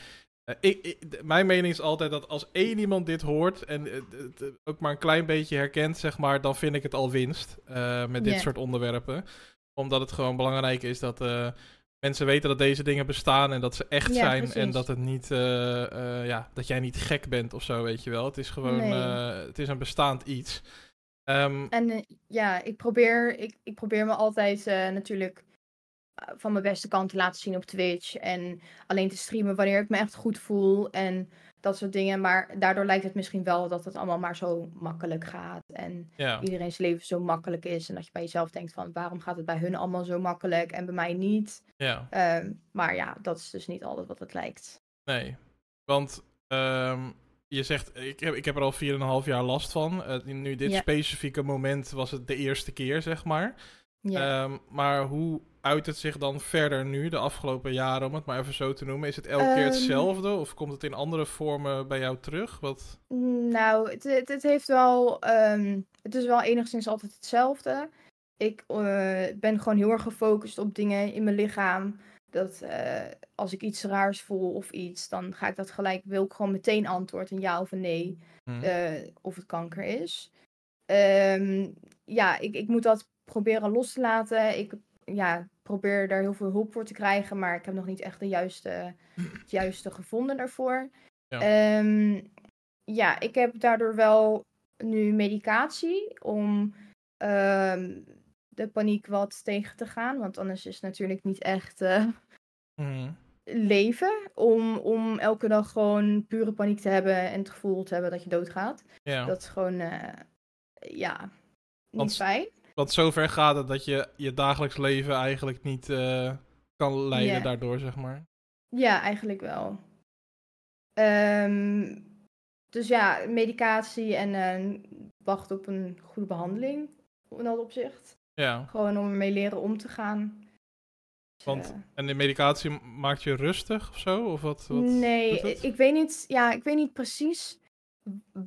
S1: ik, mijn mening is altijd dat als één iemand dit hoort en het, ook maar een klein beetje herkent, zeg maar, dan vind ik het al winst met dit soort onderwerpen. Omdat het gewoon belangrijk is dat mensen weten dat deze dingen bestaan en dat ze echt
S2: Ja,
S1: zijn. En dat het niet, eh, eh, ja, dat jij niet gek bent of zo, weet je wel. Het is gewoon,
S2: Nee.
S1: eh, het is een bestaand iets. Ehm,
S2: En ja, ik probeer, ik, ik probeer me altijd natuurlijk van mijn beste kant te laten zien op Twitch. En alleen te streamen wanneer ik me echt goed voel. En dat soort dingen. Maar daardoor lijkt het misschien wel dat het allemaal maar zo makkelijk gaat. En
S1: ja,
S2: iedereen's leven zo makkelijk is. En dat je bij jezelf denkt van waarom gaat het bij hun allemaal zo makkelijk en bij mij niet.
S1: ja,
S2: Ehm, maar ja, dat is dus niet altijd wat het lijkt.
S1: nee. Want ehm, je zegt, ik heb, ik heb er al 4,5 jaar last van. Eh, nu dit
S2: Ja.
S1: specifieke moment was het de eerste keer, zeg maar.
S2: Ja.
S1: Ehm, maar hoe uit het zich dan verder nu, de afgelopen jaren, om het maar even zo te noemen? Is het elke keer
S2: Ehm.
S1: hetzelfde of komt het in andere vormen bij jou terug? Wat?
S2: Nou, het, het, het heeft wel. ehm, het is wel enigszins altijd hetzelfde. Ik eh, ben gewoon heel erg gefocust op dingen in mijn lichaam. Dat eh, als ik iets raars voel of iets, dan ga ik dat gelijk. Wil ik gewoon meteen antwoord, een ja of een nee.
S1: Hm,
S2: eh, of het kanker is. Ehm, ja, ik, ik moet dat proberen los te laten. Ik ja, probeer daar heel veel hulp voor te krijgen, maar ik heb nog niet echt de juiste, het juiste gevonden daarvoor.
S1: Ja.
S2: Ehm, ja, ik heb daardoor wel nu medicatie om ehm, de paniek wat tegen te gaan. Want anders is het natuurlijk niet echt eh,
S1: hm,
S2: leven om, om elke dag gewoon pure paniek te hebben en het gevoel te hebben dat je doodgaat.
S1: ja.
S2: Dat is gewoon, eh, ja, niet
S1: Want-
S2: fijn.
S1: Want zover gaat het dat je je dagelijks leven eigenlijk niet eh, kan leiden daardoor, zeg maar.
S2: Ja, eigenlijk wel. Ehm, dus ja, medicatie en eh, wacht op een goede behandeling in dat opzicht.
S1: Ja,
S2: Gewoon om ermee leren om te gaan. Dus,
S1: Want-
S2: eh,
S1: en de medicatie maakt je rustig of zo? Of wat, wat
S2: nee, ik weet niet, ja, ik weet niet precies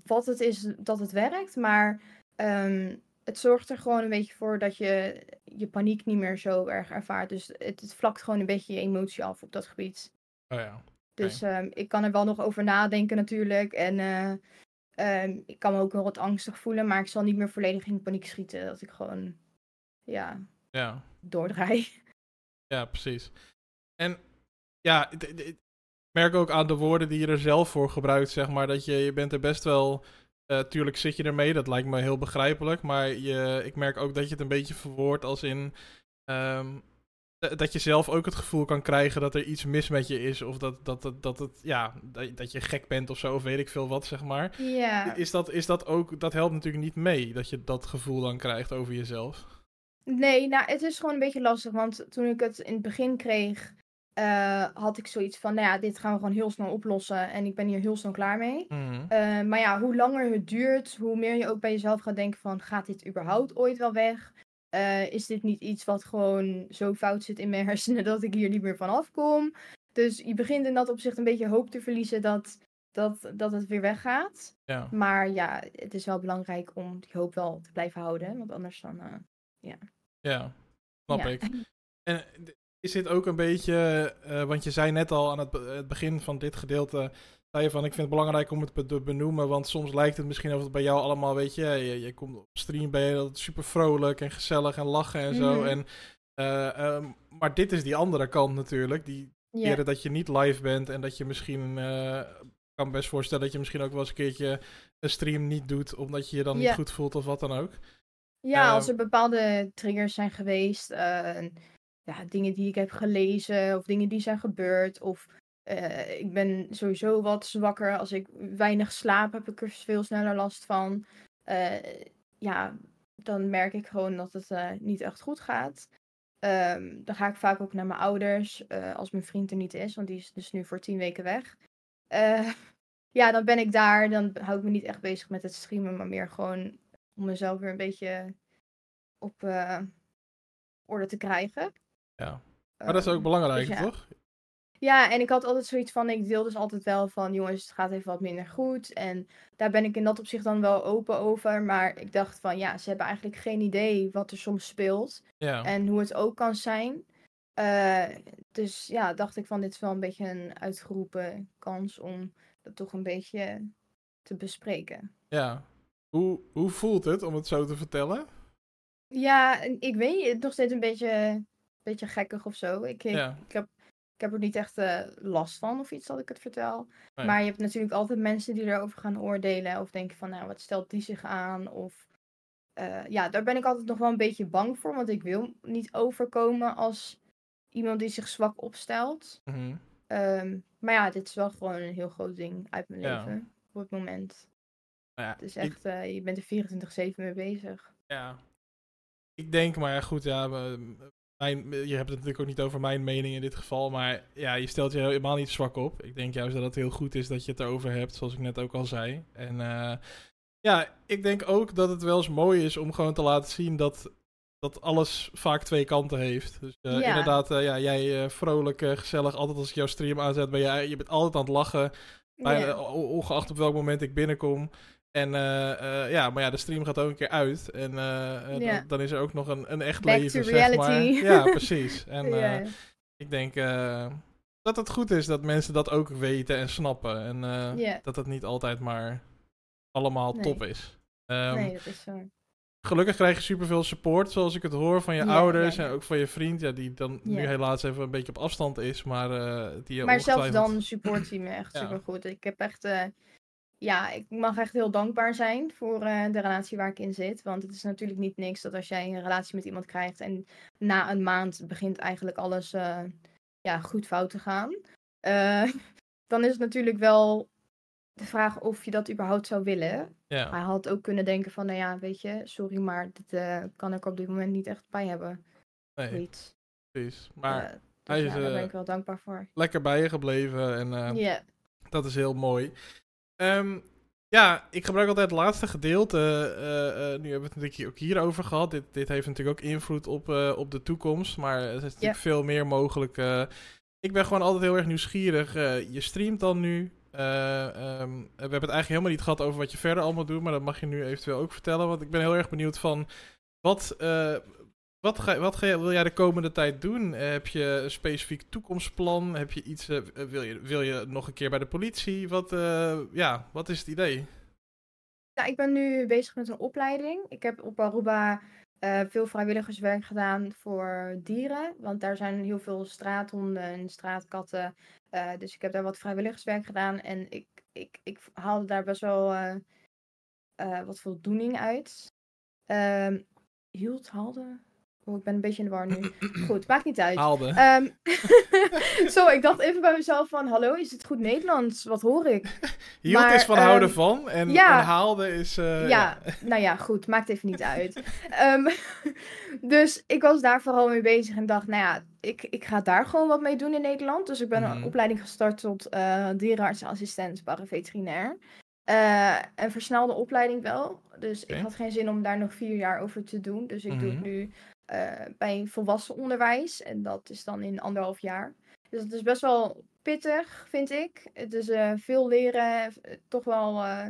S2: wat het is dat het werkt, maar ehm, het zorgt er gewoon een beetje voor dat je je paniek niet meer zo erg ervaart. Dus het, het vlakt gewoon een beetje je emotie af op dat gebied.
S1: Oh ja.
S2: Dus ehm, ik kan er wel nog over nadenken natuurlijk. En eh, ehm, ik kan me ook wel wat angstig voelen, maar ik zal niet meer volledig in paniek schieten. Dat ik gewoon, ja,
S1: Ja.
S2: doordraai.
S1: Ja, precies. En ja, ik merk ook aan de woorden die je er zelf voor gebruikt, zeg maar, dat je, je bent er best wel, eh tuurlijk zit je ermee, dat lijkt me heel begrijpelijk, maar je, ik merk ook dat je het een beetje verwoordt als in, ehm, dat je zelf ook het gevoel kan krijgen dat er iets mis met je is, of dat, dat, dat, dat, het, ja, dat, dat je gek bent of zo, of weet ik veel wat, zeg maar.
S2: Ja.
S1: Is dat, is dat ook, dat helpt natuurlijk niet mee, dat je dat gevoel dan krijgt over jezelf.
S2: Nee, nou, het is gewoon een beetje lastig. Want toen ik het in het begin kreeg, eh, had ik zoiets van, nou ja, dit gaan we gewoon heel snel oplossen. En ik ben hier heel snel klaar mee.
S1: Mhm.
S2: Eh, maar ja, hoe langer het duurt, hoe meer je ook bij jezelf gaat denken van, gaat dit überhaupt ooit wel weg? Eh, is dit niet iets wat gewoon zo fout zit in mijn hersenen dat ik hier niet meer van afkom? Dus je begint in dat opzicht een beetje hoop te verliezen dat, dat, dat het weer weggaat.
S1: Ja.
S2: Maar ja, het is wel belangrijk om die hoop wel te blijven houden. Want anders dan... eh,
S1: Ja, snap
S2: ja.
S1: ik. En is dit ook een beetje, eh, want je zei net al aan het, be- het begin van dit gedeelte, zei je van ik vind het belangrijk om het te benoemen, want soms lijkt het misschien of het bij jou allemaal, weet je, je, je komt op stream, ben je super vrolijk en gezellig en lachen en zo.
S2: Mhm.
S1: En, eh, ehm, maar dit is die andere kant natuurlijk, die keren dat je niet live bent en dat je misschien, ik kan best voorstellen dat je misschien ook wel eens een keertje een stream niet doet, omdat je je dan niet goed voelt of wat dan ook.
S2: Ja, als
S1: Ehm,
S2: er bepaalde triggers zijn geweest, ja, dingen die ik heb gelezen of dingen die zijn gebeurd, of eh, ik ben sowieso wat zwakker. Als ik weinig slaap, heb ik er veel sneller last van. eh, ja, dan merk ik gewoon dat het eh, niet echt goed gaat. Ehm, dan ga ik vaak ook naar mijn ouders als mijn vriend er niet is, want die is dus nu voor tien weken weg. Ja, dan ben ik daar. Dan hou ik me niet echt bezig met het streamen, maar meer gewoon om mezelf weer een beetje op orde te krijgen.
S1: Ja. Maar dat is ook
S2: Ehm,
S1: belangrijk,
S2: dus ja.
S1: toch?
S2: Ja, en ik had altijd zoiets van, ik deel dus altijd wel van, jongens, het gaat even wat minder goed. En daar ben ik in dat opzicht dan wel open over. Maar ik dacht van, ja, ze hebben eigenlijk geen idee wat er soms speelt.
S1: Ja.
S2: En hoe het ook kan zijn. Eh, dus ja, dacht ik van, dit is wel een beetje een uitgeroepen kans om dat toch een beetje te bespreken.
S1: ja. Hoe, hoe voelt het om het zo te vertellen?
S2: Ja, en ik weet het nog steeds een beetje, beetje gekkig of zo. Ik, ik,
S1: Ja.
S2: ik, heb, ik heb er niet echt eh, last van of iets dat ik het vertel.
S1: Nee.
S2: Maar je hebt natuurlijk altijd mensen die erover gaan oordelen. Of denken van, nou, wat stelt die zich aan? Of eh, ja, daar ben ik altijd nog wel een beetje bang voor. Want ik wil niet overkomen als iemand die zich zwak opstelt.
S1: Mhm.
S2: Ehm, maar ja, dit is wel gewoon een heel groot ding uit mijn
S1: Ja.
S2: leven op het moment.
S1: Nou ja,
S2: Het is
S1: ik-
S2: echt, eh, je bent er 24-7 mee bezig.
S1: Ja. Ik denk, maar ja, goed, ja, mijn, je hebt het natuurlijk ook niet over mijn mening in dit geval, maar ja, je stelt je helemaal niet zwak op. Ik denk juist dat het heel goed is dat je het erover hebt, zoals ik net ook al zei. En eh, ja, ik denk ook dat het wel eens mooi is om gewoon te laten zien dat, dat alles vaak twee kanten heeft. Dus eh,
S2: Ja.
S1: inderdaad, eh, ja, jij eh, vrolijk, eh, gezellig, altijd als ik jouw stream aanzet, ben jij, je bent altijd aan het lachen.
S2: Ja.
S1: ongeacht op welk moment ik binnenkom. En eh, eh, ja, maar ja, de stream gaat ook een keer uit. En eh, eh, dan, dan is er ook nog een, een echt
S2: Back
S1: leven, zeg maar. Ja, precies. En eh, ik denk eh, dat het goed is dat mensen dat ook weten en snappen. En eh,
S2: Ja.
S1: dat het niet altijd maar allemaal
S2: Nee.
S1: top is. Ehm,
S2: nee, dat is zo.
S1: Gelukkig krijg je superveel support, zoals ik het hoor, van je
S2: Ja,
S1: ouders
S2: ja, ja.
S1: en ook van je vriend. Ja, die dan nu helaas even een beetje op afstand is, maar eh, die
S2: Maar zelfs dan support hij me echt
S1: Ja.
S2: super goed. Ik heb echt, ja, ik mag echt heel dankbaar zijn voor eh, de relatie waar ik in zit. Want het is natuurlijk niet niks dat als jij een relatie met iemand krijgt en na een maand begint eigenlijk alles eh, ja, goed fout te gaan. Eh, dan is het natuurlijk wel de vraag of je dat überhaupt zou willen.
S1: Ja,
S2: Hij had ook kunnen denken van, nou ja, weet je, sorry, maar dit eh, kan ik op dit moment niet echt bij hebben.
S1: nee, precies. Maar
S2: dus
S1: hij is,
S2: ja, daar ben ik wel dankbaar voor.
S1: lekker bij je gebleven en dat is heel mooi. Ehm, ja, ik gebruik altijd het laatste gedeelte. eh, eh, nu hebben we het natuurlijk ook hierover gehad. Dit, dit heeft natuurlijk ook invloed op, eh, op de toekomst. Maar er is natuurlijk veel meer mogelijk. eh. ik ben gewoon altijd heel erg nieuwsgierig. Eh, je streamt dan nu. Eh, ehm, we hebben het eigenlijk helemaal niet gehad over wat je verder allemaal doet. Maar dat mag je nu eventueel ook vertellen. Want ik ben heel erg benieuwd van... Wat, eh, wat, ga, wat ga, wil jij de komende tijd doen? Eh, heb je een specifiek toekomstplan? Heb je iets, eh, wil, je, wil je nog een keer bij de politie? Wat, eh, ja, wat is het idee?
S2: Ik ben nu bezig met een opleiding. Ik heb op Aruba eh, veel vrijwilligerswerk gedaan voor dieren. Want daar zijn heel veel straathonden en straatkatten. Eh, dus ik heb daar wat vrijwilligerswerk gedaan. En ik, ik, ik haalde daar best wel eh, eh, wat voldoening uit. Ehm hield, haalde? Oh, ik ben een beetje in de war nu. Goed, maakt niet uit.
S1: Haalde.
S2: Ehm, zo, ik dacht even bij mezelf van, hallo, is het goed Nederlands? Wat hoor ik?
S1: Hield
S2: maar,
S1: is van houden
S2: ehm,
S1: van. En,
S2: ja.
S1: en haalde is... eh,
S2: ja, nou ja, goed, maakt even niet uit. Ehm, dus ik was daar vooral mee bezig en dacht, nou ja, ik, ik ga daar gewoon wat mee doen in Nederland. Dus ik ben
S1: Mhm.
S2: een opleiding gestart tot eh dierenartsassistent paraveterinair. Eh een versnelde opleiding wel. Dus ik had geen zin om daar nog vier jaar over te doen. Dus ik doe het
S1: Mhm.
S2: nu bij volwassen onderwijs. En dat is dan in anderhalf jaar. Dus het is best wel pittig, vind ik. Het is eh, veel leren, eh, toch wel eh,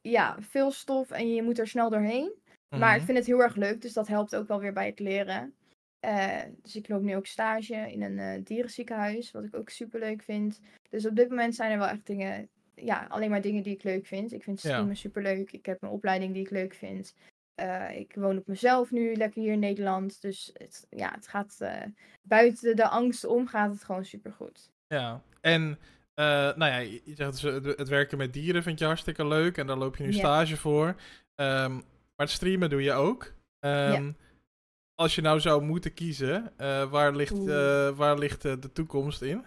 S2: ja, veel stof en je moet er snel doorheen. Maar ik
S1: Mhm.
S2: vind het heel erg leuk, dus dat helpt ook wel weer bij het leren. Eh, dus ik loop nu ook stage in een eh, dierenziekenhuis, wat ik ook super leuk vind. Dus op dit moment zijn er wel echt dingen, ja, alleen maar dingen die ik leuk vind. Ik vind
S1: Ja.
S2: streamen super leuk. Ik heb een opleiding die ik leuk vind. Eh, ik woon op mezelf nu, lekker hier in Nederland. Dus het, ja, het gaat eh, buiten de angst om, gaat het gewoon super goed.
S1: Ja, en eh, nou ja, je zegt dus, het, het werken met dieren vind je hartstikke leuk en daar loop je nu stage voor. Ehm, maar het streamen doe je ook. Ehm, Als je nou zou moeten kiezen, waar ligt, waar ligt de toekomst in?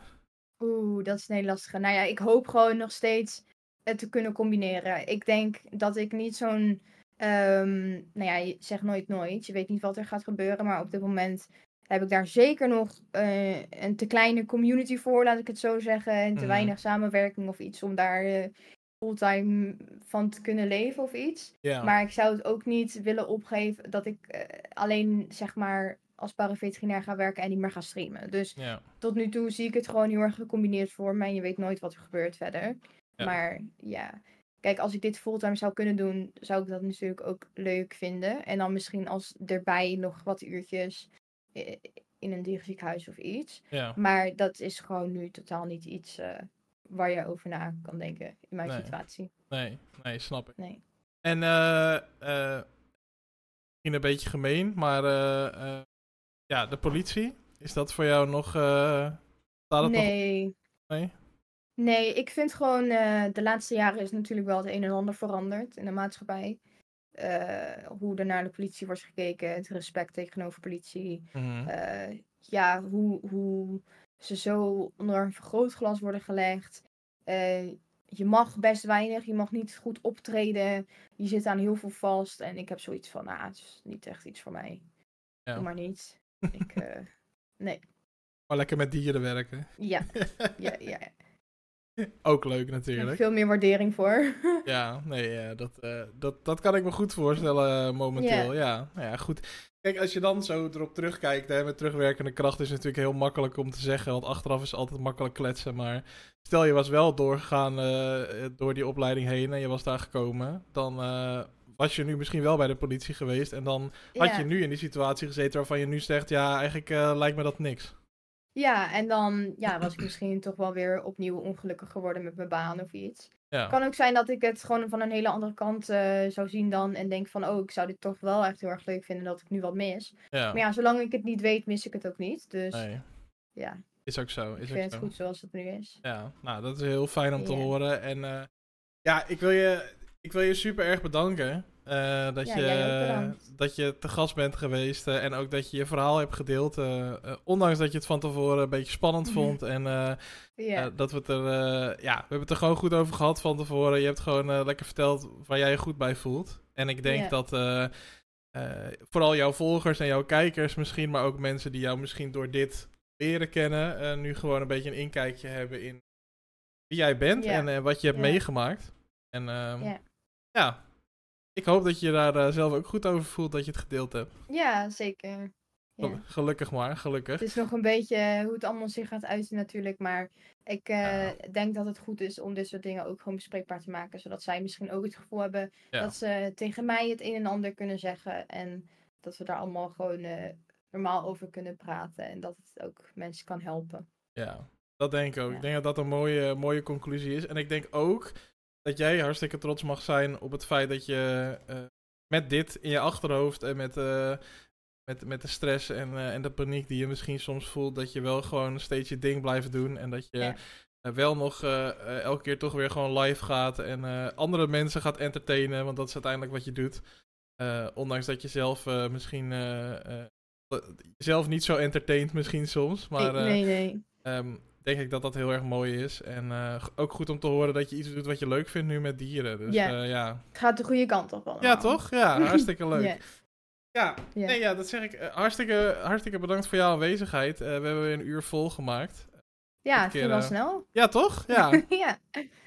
S2: Oeh, dat is een hele lastige. Nou ja, ik hoop gewoon nog steeds het te kunnen combineren. Ik denk dat ik niet zo'n Ehm, nou ja, je zegt nooit nooit. Je weet niet wat er gaat gebeuren. Maar op dit moment heb ik daar zeker nog eh, een te kleine community voor, laat ik het zo zeggen. En te
S1: Mhm.
S2: weinig samenwerking of iets om daar eh, fulltime van te kunnen leven of iets. Maar ik zou het ook niet willen opgeven dat ik eh, alleen zeg maar als paraveterinair ga werken en niet meer ga streamen. Dus tot nu toe zie ik het gewoon heel erg gecombineerd voor me. En je weet nooit wat er gebeurt verder. Maar ja, kijk, als ik dit fulltime zou kunnen doen, zou ik dat natuurlijk ook leuk vinden. En dan misschien als erbij nog wat uurtjes eh, in een dierziekenhuis of iets.
S1: ja.
S2: Maar dat is gewoon nu totaal niet iets eh, waar je over na kan denken in mijn
S1: Nee.
S2: situatie.
S1: Nee, nee, snap ik.
S2: Nee.
S1: En eh eh misschien een beetje gemeen, maar ja, de politie, is dat voor jou nog... eh staat het nog...
S2: Nee.
S1: Nee?
S2: Ik vind gewoon eh, de laatste jaren is natuurlijk wel het een en ander veranderd in de maatschappij. Eh, hoe er naar de politie wordt gekeken, het respect tegenover politie.
S1: Mhm.
S2: Eh, ja, hoe, hoe ze zo onder een vergrootglas worden gelegd. Je mag best weinig, je mag niet goed optreden. Je zit aan heel veel vast. En ik heb zoiets van, nou, het is niet echt iets voor mij.
S1: Ja.
S2: Doe maar niet. Ik, nee.
S1: Maar lekker met dieren werken.
S2: Ja, ja, ja.
S1: Ook leuk
S2: heb ik
S1: natuurlijk.
S2: veel meer waardering voor.
S1: Ja, nee, eh, dat, eh, dat, dat kan ik me goed voorstellen eh, momenteel. Ja. Nou ja, goed. Kijk, als je dan zo erop terugkijkt, hè, met terugwerkende kracht is het natuurlijk heel makkelijk om te zeggen, want achteraf is altijd makkelijk kletsen. Maar stel je was wel doorgegaan door die opleiding heen en je was daar gekomen, dan was je nu misschien wel bij de politie geweest en dan had je nu in die situatie gezeten waarvan je nu zegt, ja, eigenlijk lijkt me dat niks.
S2: Ja, en dan ja, was ik misschien toch wel weer opnieuw ongelukkig geworden met mijn baan of iets.
S1: Ja,
S2: kan ook zijn dat ik het gewoon van een hele andere kant eh, zou zien dan. En denk van, oh, ik zou dit toch wel echt heel erg leuk vinden dat ik nu wat mis.
S1: ja.
S2: Maar ja, zolang ik het niet weet, mis ik het ook niet. Dus
S1: Nee,
S2: ja,
S1: is ook zo.
S2: ik
S1: Is ook
S2: vind het
S1: zo.
S2: goed zoals het nu is.
S1: Ja, nou, dat is heel fijn om te horen. En eh, ja, ik wil, je, ik wil je super erg bedanken. Eh, dat,
S2: Ja,
S1: je, dat je te gast bent geweest. eh, en ook dat je je verhaal hebt gedeeld. eh, ondanks dat je het van tevoren een beetje spannend vond. En dat we het er. ja, we hebben het er gewoon goed over gehad van tevoren. Je hebt gewoon lekker verteld waar jij je goed bij voelt. En ik denk dat. vooral jouw volgers en jouw kijkers misschien, maar ook mensen die jou misschien door dit leren kennen, nu gewoon een beetje een inkijkje hebben in wie jij bent en wat je hebt meegemaakt. En ehm,
S2: Ja.
S1: Ik hoop dat je daar eh, zelf ook goed over voelt dat je het gedeeld hebt.
S2: ja zeker. Ja.
S1: Gelukkig maar, gelukkig.
S2: Het is nog een beetje hoe het allemaal zich gaat uiten natuurlijk. Maar ik eh,
S1: Ja.
S2: denk dat het goed is om dit soort dingen ook gewoon bespreekbaar te maken. Zodat zij misschien ook het gevoel hebben
S1: Ja.
S2: dat ze tegen mij het een en ander kunnen zeggen. En dat we daar allemaal gewoon eh, normaal over kunnen praten. En dat het ook mensen kan helpen.
S1: Ja, dat denk ik ook. Ik denk dat dat een mooie, mooie conclusie is. En ik denk ook dat jij hartstikke trots mag zijn op het feit dat je eh, met dit in je achterhoofd en met, eh, met, met de stress en, eh, en de paniek die je misschien soms voelt, dat je wel gewoon steeds je ding blijft doen. En dat je
S2: Ja.
S1: wel nog elke keer toch weer gewoon live gaat en andere mensen gaat entertainen, want dat is uiteindelijk wat je doet. Ondanks dat je zelf misschien zelf niet zo entertaint misschien soms, maar...
S2: nee, nee, nee.
S1: Denk ik dat dat heel erg mooi is. En eh, ook goed om te horen dat je iets doet wat je leuk vindt nu met dieren. Dus
S2: Ja.
S1: ja.
S2: Het gaat de goede kant op allemaal.
S1: ja toch? Ja, hartstikke leuk.
S2: Ja.
S1: Nee, ja dat zeg ik. Eh, hartstikke, hartstikke bedankt voor jouw aanwezigheid. Eh, we hebben weer een uur vol gemaakt.
S2: Ja, het ging wel
S1: eh,
S2: snel.
S1: Ja, toch? Ja,
S2: ja.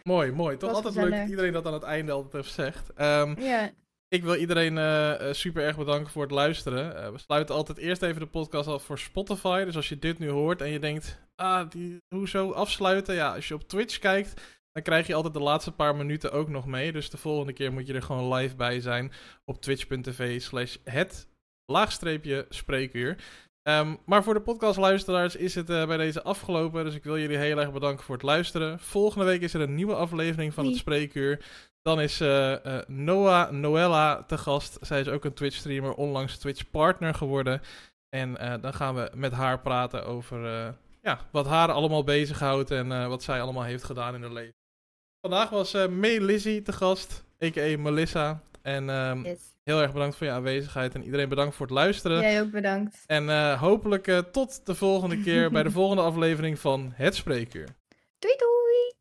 S1: mooi, mooi. Toch altijd leuk dat iedereen dat aan het einde altijd even zegt.
S2: Ja.
S1: Ik wil iedereen eh, eh, super erg bedanken voor het luisteren. Eh, we sluiten altijd eerst even de podcast af voor Spotify. Dus als je dit nu hoort en je denkt, ah, die, hoezo afsluiten? Ja, als je op Twitch kijkt, dan krijg je altijd de laatste paar minuten ook nog mee. Dus de volgende keer moet je er gewoon live bij zijn op twitch.tv slash het laagstreepje spreekuur. Ehm, maar voor de podcastluisteraars is het bij deze afgelopen. Dus ik wil jullie heel erg bedanken voor het luisteren. Volgende week is er een nieuwe aflevering van het spreekuur. Dan is eh, eh, Noah Noella te gast. Zij is ook een Twitch-streamer, onlangs Twitch-partner geworden. En eh, dan gaan we met haar praten over ja, wat haar allemaal bezighoudt en wat zij allemaal heeft gedaan in haar leven. Vandaag was May Lizzie te gast, a.k.a. Melissa. En ehm,
S2: Yes.
S1: heel erg bedankt voor je aanwezigheid en iedereen bedankt voor het luisteren.
S2: Jij ook bedankt.
S1: En hopelijk tot de volgende keer bij de volgende aflevering van Het Spreekuur.
S2: Doei doei!